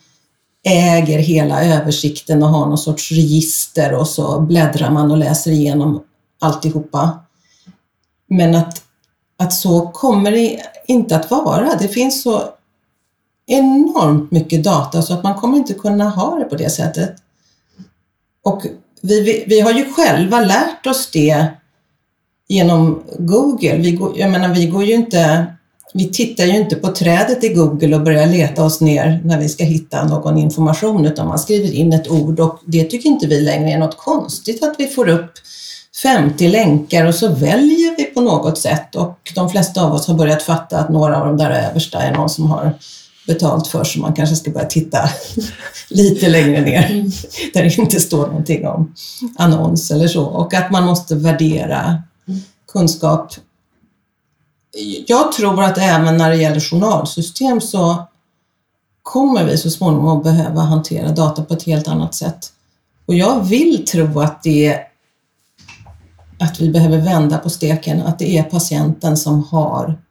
äger hela översikten och har någon sorts register och så bläddrar man och läser igenom alltihopa. Men att, att så kommer det inte att vara. Det finns så enormt mycket data så att man kommer inte kunna ha det på det sättet. Och vi, vi, vi har ju själva lärt oss det genom Google. Vi går, jag menar, vi går ju inte vi tittar ju inte på trädet i Google och börjar leta oss ner när vi ska hitta någon information utan man skriver in ett ord och det tycker inte vi längre är något konstigt att vi får upp 50 länkar och så väljer vi på något sätt. Och de flesta av oss har börjat fatta att några av de där översta är någon som har betalt för så man kanske ska börja titta lite längre ner där det inte står någonting om annons eller så. Och att man måste värdera kunskap jag tror att även när det gäller journalsystem så kommer vi så småningom att behöva hantera data på ett helt annat sätt. Och jag vill tro att det att vi behöver vända på steken, att det är patienten som har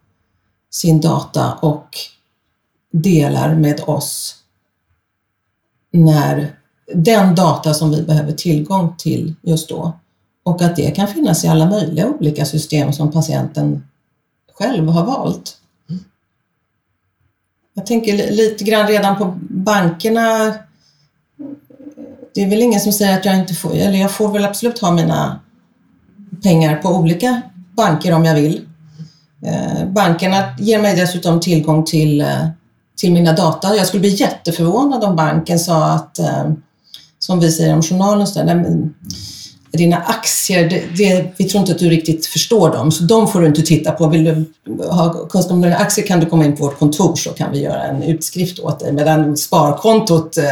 sin data och delar med oss när den data som vi behöver tillgång till just då. Och att det kan finnas i alla möjliga olika system som patienten själv har valt. Jag tänker lite grann redan på bankerna. Det är väl ingen som säger att jag inte får, eller jag får väl absolut ha mina pengar på olika banker om jag vill. Eh, bankerna ger mig dessutom tillgång till, eh, till mina data. Jag skulle bli jätteförvånad om banken sa att, eh, som vi säger om journalen, så där, dina aktier, det, det, vi tror inte att du riktigt förstår dem, så de får du inte titta på. Vill du ha kunskap om dina aktier kan du komma in på vårt kontor så kan vi göra en utskrift åt dig. Medan sparkontot, eh,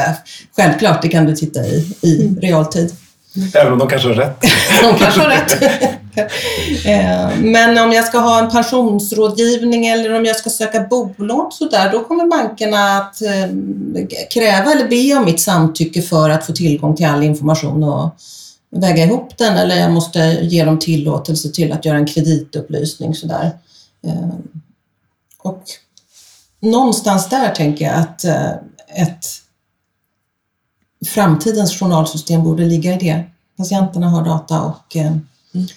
självklart, det kan du titta i i mm. realtid. Även om de kanske har rätt. de kanske har rätt. Eh, men om jag ska ha en pensionsrådgivning eller om jag ska söka bolån så där, då kommer bankerna att eh, kräva eller be om mitt samtycke för att få tillgång till all information och väga ihop den eller jag måste ge dem tillåtelse till att göra en kreditupplysning sådär. Eh, och någonstans där tänker jag att eh, ett framtidens journalsystem borde ligga i det. Patienterna har data och eh, mm.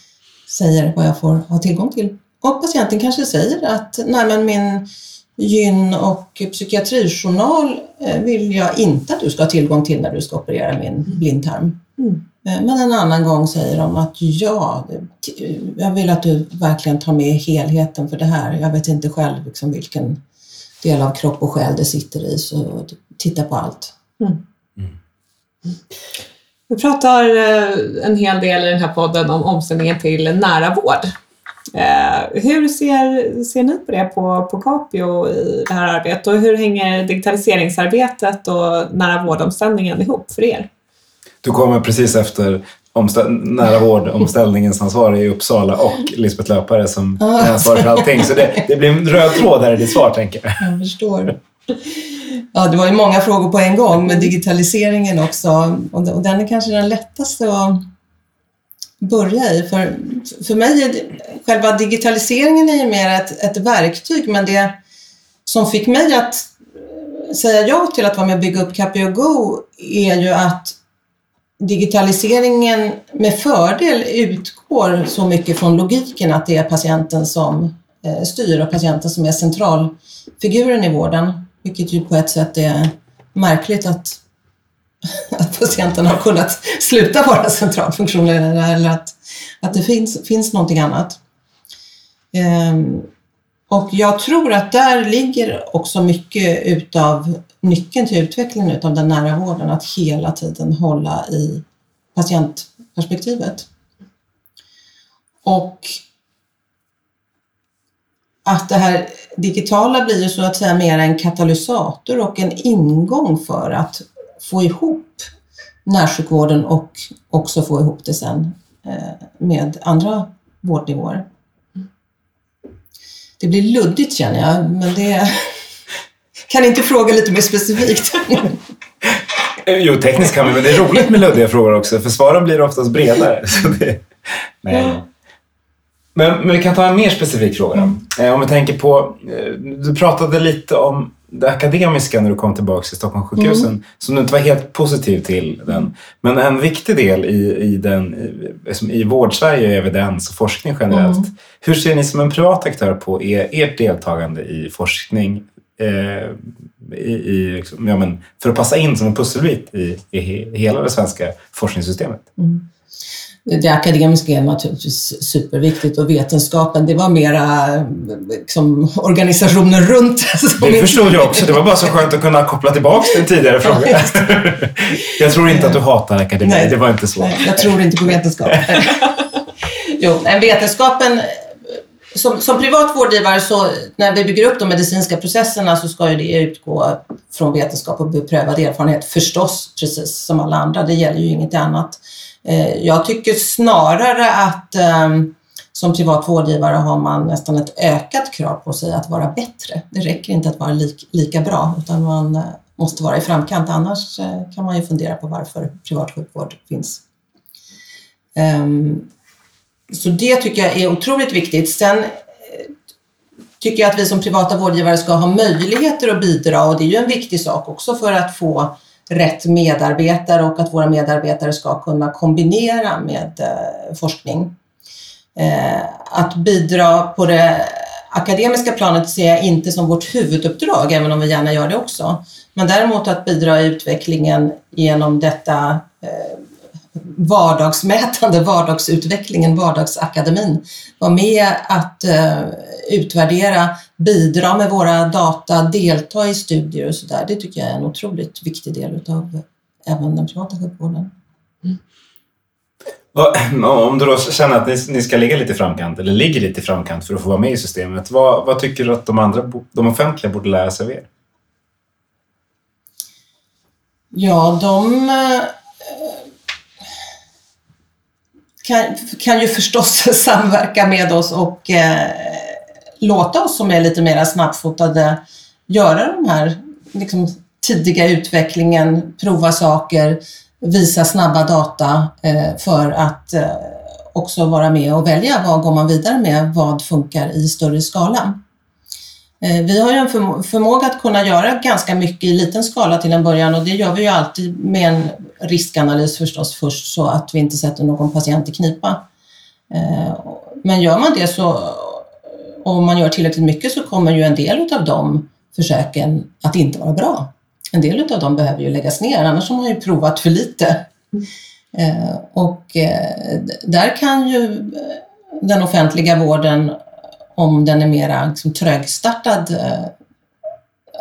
säger vad jag får ha tillgång till. Och patienten kanske säger att nej men min gyn och psykiatrijournal vill jag inte att du ska ha tillgång till när du ska operera min mm. blindtarm. Mm. Eh, men en annan gång säger de att ja, jag vill att du verkligen tar med helheten för det här. Jag vet inte själv liksom vilken del av kropp och själ det sitter i, så titta på allt. Mm. Mm. Vi pratar eh, en hel del i den här podden om omställningen till nära vård. Eh, hur ser, ser ni på det på, på Capio i det här arbetet och hur hänger digitaliseringsarbetet och nära vårdomställningen ihop för er? Du kommer precis efter nära vård-omställningens ansvarig i Uppsala och Lisbeth Löpare som är ansvarig för allting. Så det, det blir en röd tråd här i ditt svar, tänker jag. Jag förstår. Ja, det var ju många frågor på en gång med digitaliseringen också och den är kanske den lättaste att börja i. För, för mig är det, själva digitaliseringen är ju mer ett, ett verktyg men det som fick mig att säga ja till att vara med och bygga upp Capio Go är ju att digitaliseringen med fördel utgår så mycket från logiken att det är patienten som eh, styr och patienten som är centralfiguren i vården. Vilket ju på ett sätt är märkligt att, att patienten har kunnat sluta vara centralfunktionen eller att, att det finns, finns någonting annat. Ehm, och jag tror att där ligger också mycket utav nyckeln till utvecklingen utav den nära vården, att hela tiden hålla i patientperspektivet. Och att det här digitala blir ju så att säga mer en katalysator och en ingång för att få ihop närsjukvården och också få ihop det sen eh, med andra vårdnivåer. Det blir luddigt känner jag, men det kan inte fråga lite mer specifikt. jo, tekniskt kan vi, men det är roligt med luddiga frågor också, för svaren blir oftast bredare. Så det, nej. Men, men vi kan ta en mer specifik fråga. Mm. Eh, om vi tänker på, eh, du pratade lite om det akademiska när du kom tillbaka till Stockholmssjukhusen, mm. som du inte var helt positiv till den. Men en viktig del i, i, den, i, i vårdsverige är evidens och forskning generellt. Mm. Hur ser ni som en privat aktör på er, ert deltagande i forskning eh, i, i, liksom, ja, men, för att passa in som en pusselbit i, i hela det svenska forskningssystemet? Mm. Det akademiska är naturligtvis superviktigt och vetenskapen, det var mera liksom, organisationen runt. Det förstod jag också. Det var bara så skönt att kunna koppla tillbaka till en tidigare fråga. jag tror inte att du hatar akademin. Nej, det var inte så. Nej, jag tror inte på vetenskap. jo, vetenskapen som, som privat vårdgivare så när vi bygger upp de medicinska processerna så ska ju det utgå från vetenskap och beprövad erfarenhet förstås, precis som alla andra. Det gäller ju inget annat. Eh, jag tycker snarare att ehm, som privat vårdgivare har man nästan ett ökat krav på sig att vara bättre. Det räcker inte att vara lika bra utan man eh, måste vara i framkant annars eh, kan man ju fundera på varför privat sjukvård finns. Ehm, så det tycker jag är otroligt viktigt. Sen eh, tycker jag att vi som privata vårdgivare ska ha möjligheter att bidra och det är ju en viktig sak också för att få rätt medarbetare och att våra medarbetare ska kunna kombinera med eh, forskning. Eh, att bidra på det akademiska planet ser jag inte som vårt huvuduppdrag, även om vi gärna gör det också. Men däremot att bidra i utvecklingen genom detta eh, vardagsmätande, vardagsutvecklingen, vardagsakademin. Vara med att utvärdera, bidra med våra data, delta i studier och sådär. Det tycker jag är en otroligt viktig del utav även den privata sjukvården. Mm. Om du då känner att ni, ni ska ligga lite i framkant, eller ligger lite i framkant för att få vara med i systemet, vad, vad tycker du att de andra, de offentliga borde lära sig av er? Ja, de eh, kan, kan ju förstås samverka med oss och eh, låta oss som är lite mer snabbfotade göra den här liksom, tidiga utvecklingen, prova saker, visa snabba data eh, för att eh, också vara med och välja vad går man vidare med, vad funkar i större skala. Eh, vi har ju en förmåga att kunna göra ganska mycket i liten skala till en början och det gör vi ju alltid med en riskanalys förstås först så att vi inte sätter någon patient i knipa. Eh, men gör man det så om man gör tillräckligt mycket så kommer ju en del av de försöken att inte vara bra. En del av dem behöver ju läggas ner, annars har man ju provat för lite. Eh, och där kan ju den offentliga vården, om den är mera liksom trögstartad, eh,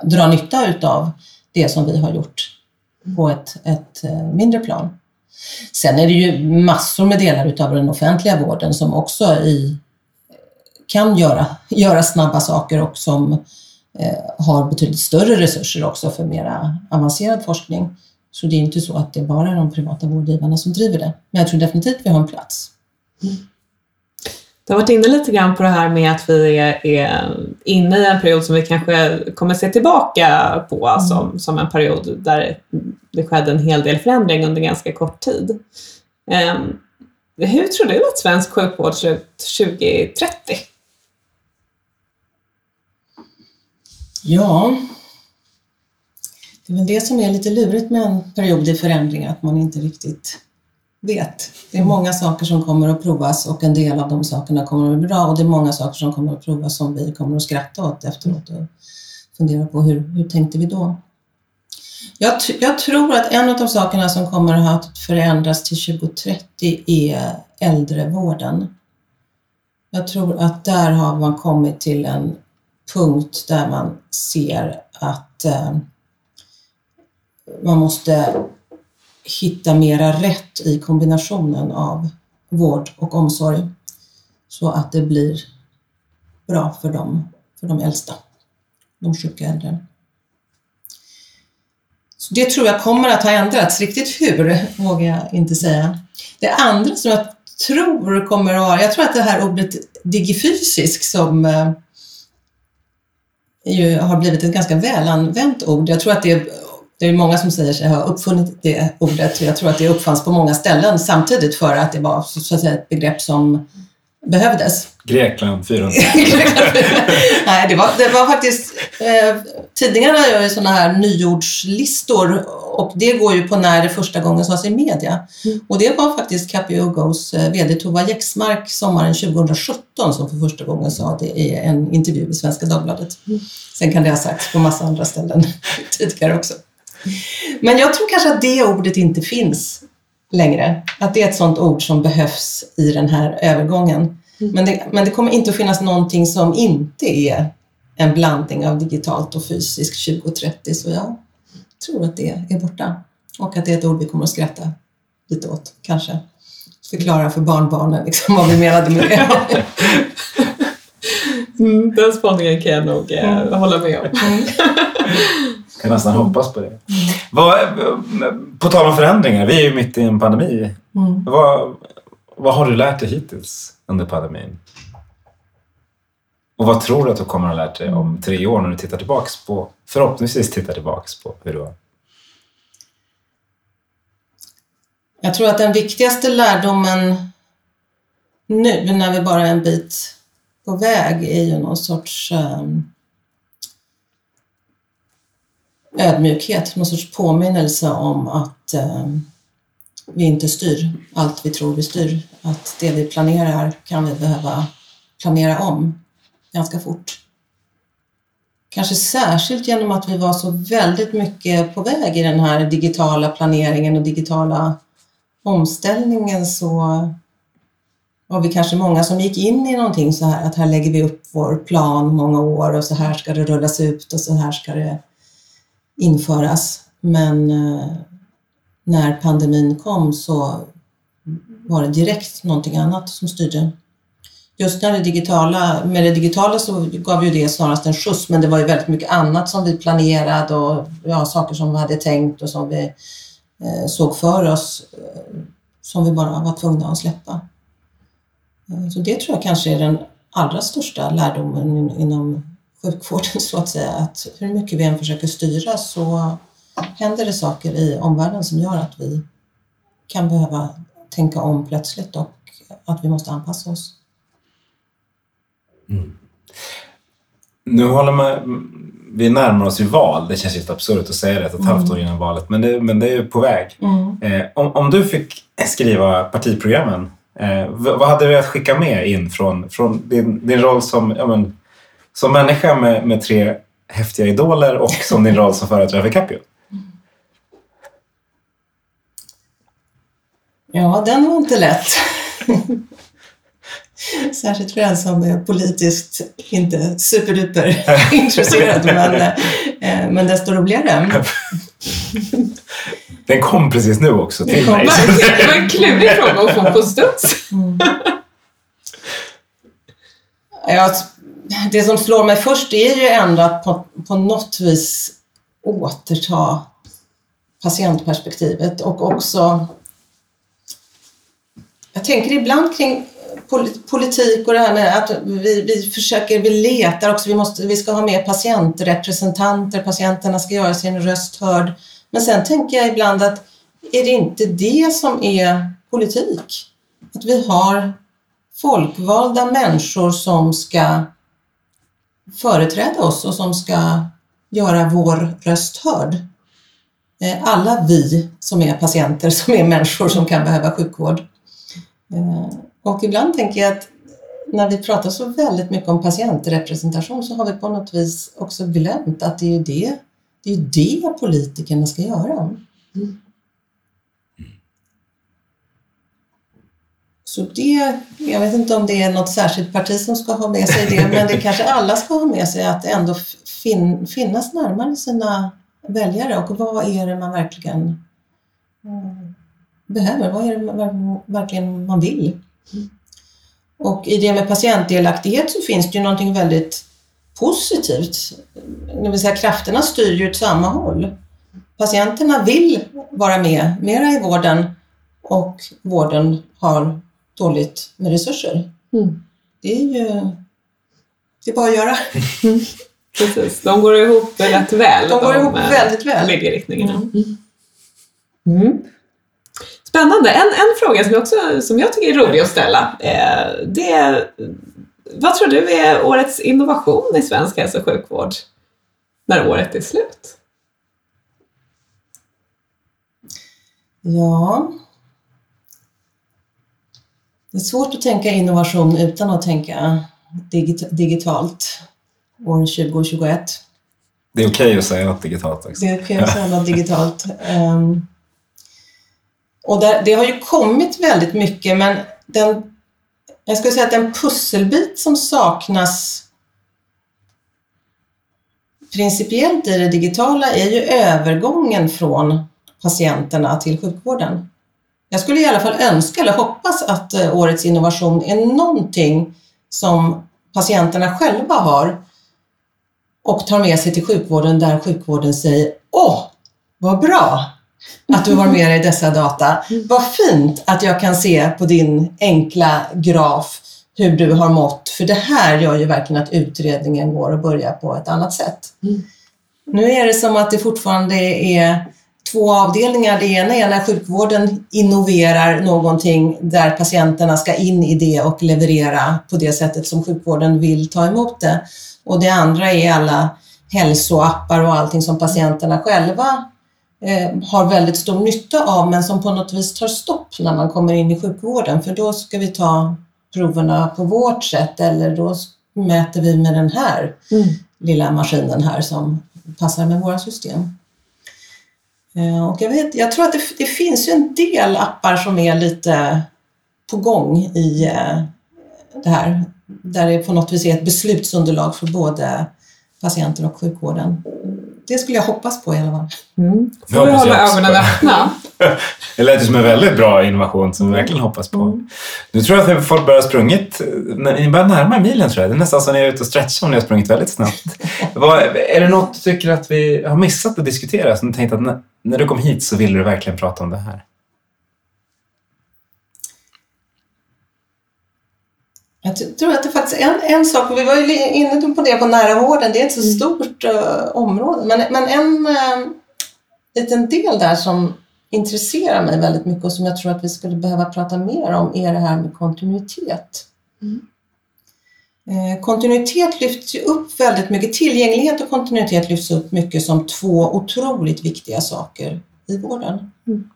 dra nytta utav det som vi har gjort på ett, ett eh, mindre plan. Sen är det ju massor med delar utav den offentliga vården som också i eh, kan göra, göra snabba saker och som eh, har betydligt större resurser också för mera avancerad forskning. Så det är inte så att det är bara de privata vårdgivarna som driver det. Men jag tror definitivt vi har en plats. Mm. Du har varit inne lite grann på det här med att vi är, är inne i en period som vi kanske kommer se tillbaka på mm. som, som en period där det skedde en hel del förändring under ganska kort tid. Um, hur tror du att svensk sjukvård ser ut 2030? Ja, det är väl det som är lite lurigt med en period i förändring, att man inte riktigt vet. Det är många saker som kommer att provas och en del av de sakerna kommer att bli bra och det är många saker som kommer att provas som vi kommer att skratta åt efteråt och fundera på hur, hur tänkte vi då? Jag, jag tror att en av sakerna som kommer att förändras till 2030 är äldrevården. Jag tror att där har man kommit till en punkt där man ser att eh, man måste hitta mera rätt i kombinationen av vård och omsorg så att det blir bra för dem, för de äldsta, de sjuka äldre. Så det tror jag kommer att ha ändrats. Riktigt hur vågar jag inte säga. Det andra som jag tror kommer att vara, jag tror att det här ordet digifysisk som eh, ju, har blivit ett ganska välanvänt ord. Jag tror att det det är många som säger sig ha uppfunnit det ordet. Jag tror att det uppfanns på många ställen samtidigt för att det var så att säga, ett begrepp som behövdes. Grekland 400. Nej, det var, det var faktiskt... Eh, tidningarna gör ju sådana här nyordslistor och det går ju på när det första gången sades i media. Mm. Och det var faktiskt Capiogos eh, VD Tova Jäxmark sommaren 2017 som för första gången sa det i en intervju i Svenska Dagbladet. Mm. Sen kan det ha sagts på massa andra ställen tidigare också. Men jag tror kanske att det ordet inte finns längre. Att det är ett sådant ord som behövs i den här övergången. Mm. Men, det, men det kommer inte att finnas någonting som inte är en blandning av digitalt och fysiskt 2030. Så jag tror att det är borta. Och att det är ett ord vi kommer att skratta lite åt, kanske. Förklara för barnbarnen liksom, vad vi menade med det. Mm, den spaningen kan jag nog eh, hålla med om. Kan nästan hoppas på det. Vad, på tal om förändringar, vi är ju mitt i en pandemi. Mm. Vad, vad har du lärt dig hittills under pandemin? Och vad tror du att du kommer att ha lärt dig om tre år när du tittar tillbaks på, förhoppningsvis tittar tillbaks på hur det var? Jag tror att den viktigaste lärdomen nu, när vi bara är en bit på väg, är ju någon sorts um, ödmjukhet, någon sorts påminnelse om att eh, vi inte styr allt vi tror vi styr. Att det vi planerar kan vi behöva planera om ganska fort. Kanske särskilt genom att vi var så väldigt mycket på väg i den här digitala planeringen och digitala omställningen så var vi kanske många som gick in i någonting så här att här lägger vi upp vår plan många år och så här ska det rullas ut och så här ska det införas. Men eh, när pandemin kom så var det direkt någonting annat som styrde. Just när det digitala, med det digitala så gav ju det snarast en skjuts men det var ju väldigt mycket annat som vi planerade och ja, saker som vi hade tänkt och som vi eh, såg för oss eh, som vi bara var tvungna att släppa. Eh, så det tror jag kanske är den allra största lärdomen inom sjukvården så att säga. Att hur mycket vi än försöker styra så händer det saker i omvärlden som gör att vi kan behöva tänka om plötsligt och att vi måste anpassa oss. Nu håller man, vi närmar oss ju val. Det känns lite absurt att säga det ett och ett halvt år innan valet, men det, men det är ju på väg. Eh, om, om du fick skriva partiprogrammen, eh, vad hade du att skicka med in från, från din, din roll som, ja, men, som människa med, med tre häftiga idoler och som din roll som företrädare för Capio? Ja, den var inte lätt. Särskilt för en som är politiskt inte superduper intresserad, men, eh, men desto roligare. Den kom precis nu också till mig. Det var en klurig fråga att få på studs. Mm. Ja, det som slår mig först är ju ändå att på, på något vis återta patientperspektivet och också jag tänker ibland kring politik och det här med att vi, vi försöker, vi letar också, vi, måste, vi ska ha med patientrepresentanter, patienterna ska göra sin röst hörd. Men sen tänker jag ibland att är det inte det som är politik? Att vi har folkvalda människor som ska företräda oss och som ska göra vår röst hörd. Eh, alla vi som är patienter, som är människor som kan behöva sjukvård. Eh, och ibland tänker jag att när vi pratar så väldigt mycket om patientrepresentation så har vi på något vis också glömt att det är ju det, det, är ju det politikerna ska göra. Mm. Så det, jag vet inte om det är något särskilt parti som ska ha med sig det, men det kanske alla ska ha med sig att ändå fin, finnas närmare sina väljare och vad är det man verkligen eh, behöver? Vad är det man ver- verkligen man vill? Och i det med patientdelaktighet så finns det ju någonting väldigt positivt. Det vill säga krafterna styr ju åt samma håll. Patienterna vill vara med mera i vården och vården har dåligt med resurser. Mm. Det är ju det är bara att göra. Precis, de går ihop rätt väl. De går ihop eh, väldigt väl. Viljeriktningarna. Mm. Mm. Spännande. En, en fråga som jag, också, som jag tycker är rolig att ställa. Eh, det är, vad tror du är årets innovation i svensk hälso och sjukvård när året är slut? Ja. Det är svårt att tänka innovation utan att tänka digit digitalt år 2021. Det är okej okay att säga något digitalt också. Det är okej okay att säga något digitalt. Um, och där, det har ju kommit väldigt mycket, men den, jag skulle säga att den pusselbit som saknas principiellt i det digitala är ju övergången från patienterna till sjukvården. Jag skulle i alla fall önska eller hoppas att eh, årets innovation är någonting som patienterna själva har och tar med sig till sjukvården där sjukvården säger Åh, vad bra att du har med dig dessa data. Vad fint att jag kan se på din enkla graf hur du har mått, för det här gör ju verkligen att utredningen går att börja på ett annat sätt. Mm. Nu är det som att det fortfarande är två avdelningar. Det ena är när sjukvården innoverar någonting där patienterna ska in i det och leverera på det sättet som sjukvården vill ta emot det. Och det andra är alla hälsoappar och allting som patienterna själva eh, har väldigt stor nytta av men som på något vis tar stopp när man kommer in i sjukvården för då ska vi ta proverna på vårt sätt eller då mäter vi med den här mm. lilla maskinen här som passar med våra system. Eh, och jag, vet, jag tror att det, det, finns ju en del appar som är lite på gång i eh, det här, där det på något vis är ett beslutsunderlag för både patienter och sjukvården. Det skulle jag hoppas på i alla fall. Mm. Får vi hålla ögonen öppna. det lät som en väldigt bra innovation som vi verkligen hoppas på. Mm. Nu tror jag att folk börjar sprungit, ni börjar närma milen tror jag. Det är nästan som ni är ute och stretchar om ni har sprungit väldigt snabbt. är det något du tycker att vi har missat att diskutera som du tänkte att när, när du kom hit så ville du verkligen prata om det här? Jag tror att det faktiskt är en, en sak, vi var ju inne på det på nära vården, det är ett så mm. stort uh, område, men, men en uh, liten del där som intresserar mig väldigt mycket och som jag tror att vi skulle behöva prata mer om är det här med kontinuitet. Mm. Uh, kontinuitet lyfts ju upp väldigt mycket, tillgänglighet och kontinuitet lyfts upp mycket som två otroligt viktiga saker i vården. Mm.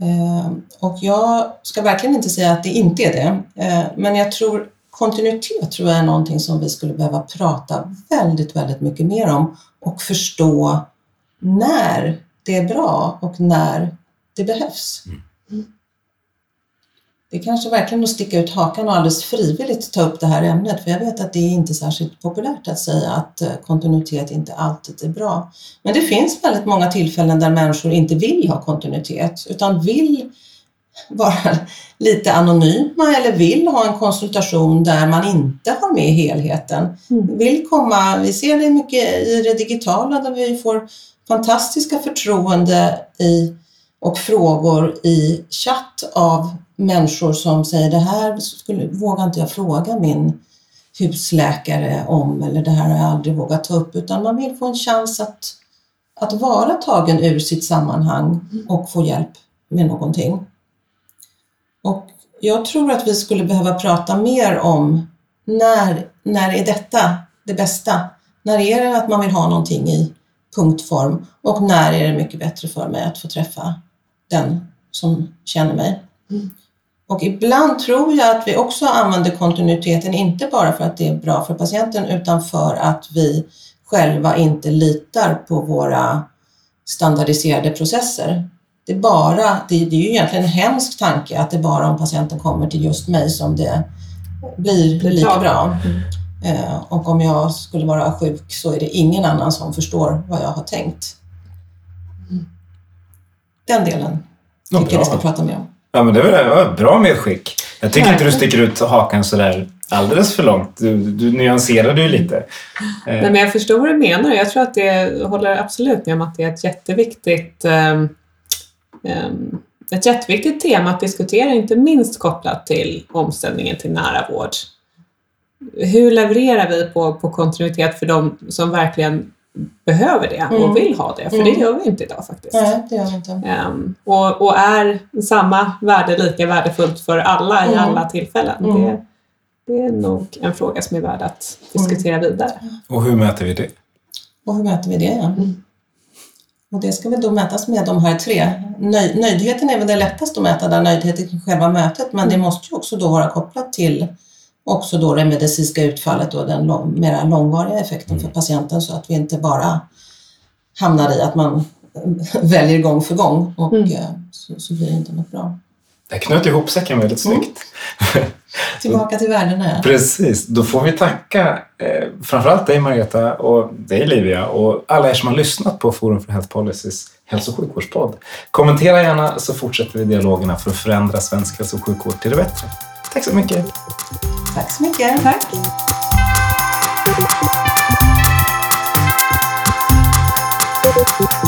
Ehm, och jag ska verkligen inte säga att det inte är det, ehm, men jag tror kontinuitet tror jag är någonting som vi skulle behöva prata väldigt, väldigt mycket mer om och förstå när det är bra och när det behövs. Mm det är kanske verkligen att sticka ut hakan och alldeles frivilligt ta upp det här ämnet för jag vet att det är inte särskilt populärt att säga att eh, kontinuitet inte alltid är bra. Men det finns väldigt många tillfällen där människor inte vill ha kontinuitet utan vill vara lite anonyma eller vill ha en konsultation där man inte har med helheten. Mm. Vill komma, vi ser det mycket i det digitala där vi får fantastiska förtroende i, och frågor i chatt av människor som säger det här skulle, vågar inte jag fråga min husläkare om eller det här har jag aldrig vågat ta upp utan man vill få en chans att, att vara tagen ur sitt sammanhang mm. och få hjälp med någonting. Och jag tror att vi skulle behöva prata mer om när, när är detta det bästa? När är det att man vill ha någonting i punktform och när är det mycket bättre för mig att få träffa den som känner mig? Mm. Och ibland tror jag att vi också använder kontinuiteten, inte bara för att det är bra för patienten, utan för att vi själva inte litar på våra standardiserade processer. Det är, bara, det, är ju egentligen en hemsk tanke att det är bara om patienten kommer till just mig som det blir lika bra. Eh, och om jag skulle vara sjuk så är det ingen annan som förstår vad jag har tänkt. Mm. Den delen tycker jag vi ska prata mer om. Ja, men det var ett bra medskick. Jag tycker inte du sticker ut hakan sådär alldeles för långt. Du, du nyanserade ju lite. Nej, men jag förstår vad du menar. Jag tror att det håller absolut med om att det är ett jätteviktigt um, um, ett jätteviktigt tema att diskutera, inte minst kopplat till omställningen till nära vård. Hur levererar vi på, på kontinuitet för de som verkligen behöver det Mm. och vill ha det, för Mm. det gör vi inte idag faktiskt. Nej, det gör vi inte. Ehm, och, och är samma värde lika värdefullt för alla i Mm. alla tillfällen? Mm. Det, det är nog en fråga som är värd att diskutera vidare. Och hur mäter vi det? Och hur mäter vi det? Ja? Mm. Och det ska väl då mätas med de här tre. Nöj, nöjdheten är väl det lättaste att mäta, där nöjdheten kring själva mötet, men det måste ju också då vara kopplat till också då det medicinska utfallet och den lång, mera långvariga effekten för patienten så att vi inte bara hamnar i att man väljer gång för gång och Mm. eh, så, så blir det inte något bra. Det knöt ihop säcken väldigt snyggt. Tillbaka till värdena. Precis, då får vi tacka eh, framförallt dig Margareta och dig Livia och alla er som har lyssnat på Forum för Health Policies hälso och sjukvårdspodd. Kommentera gärna så fortsätter vi dialogerna för att förändra svensk hälso och sjukvård till det bättre. Tack så mycket! Tack så mycket. Tack! Thank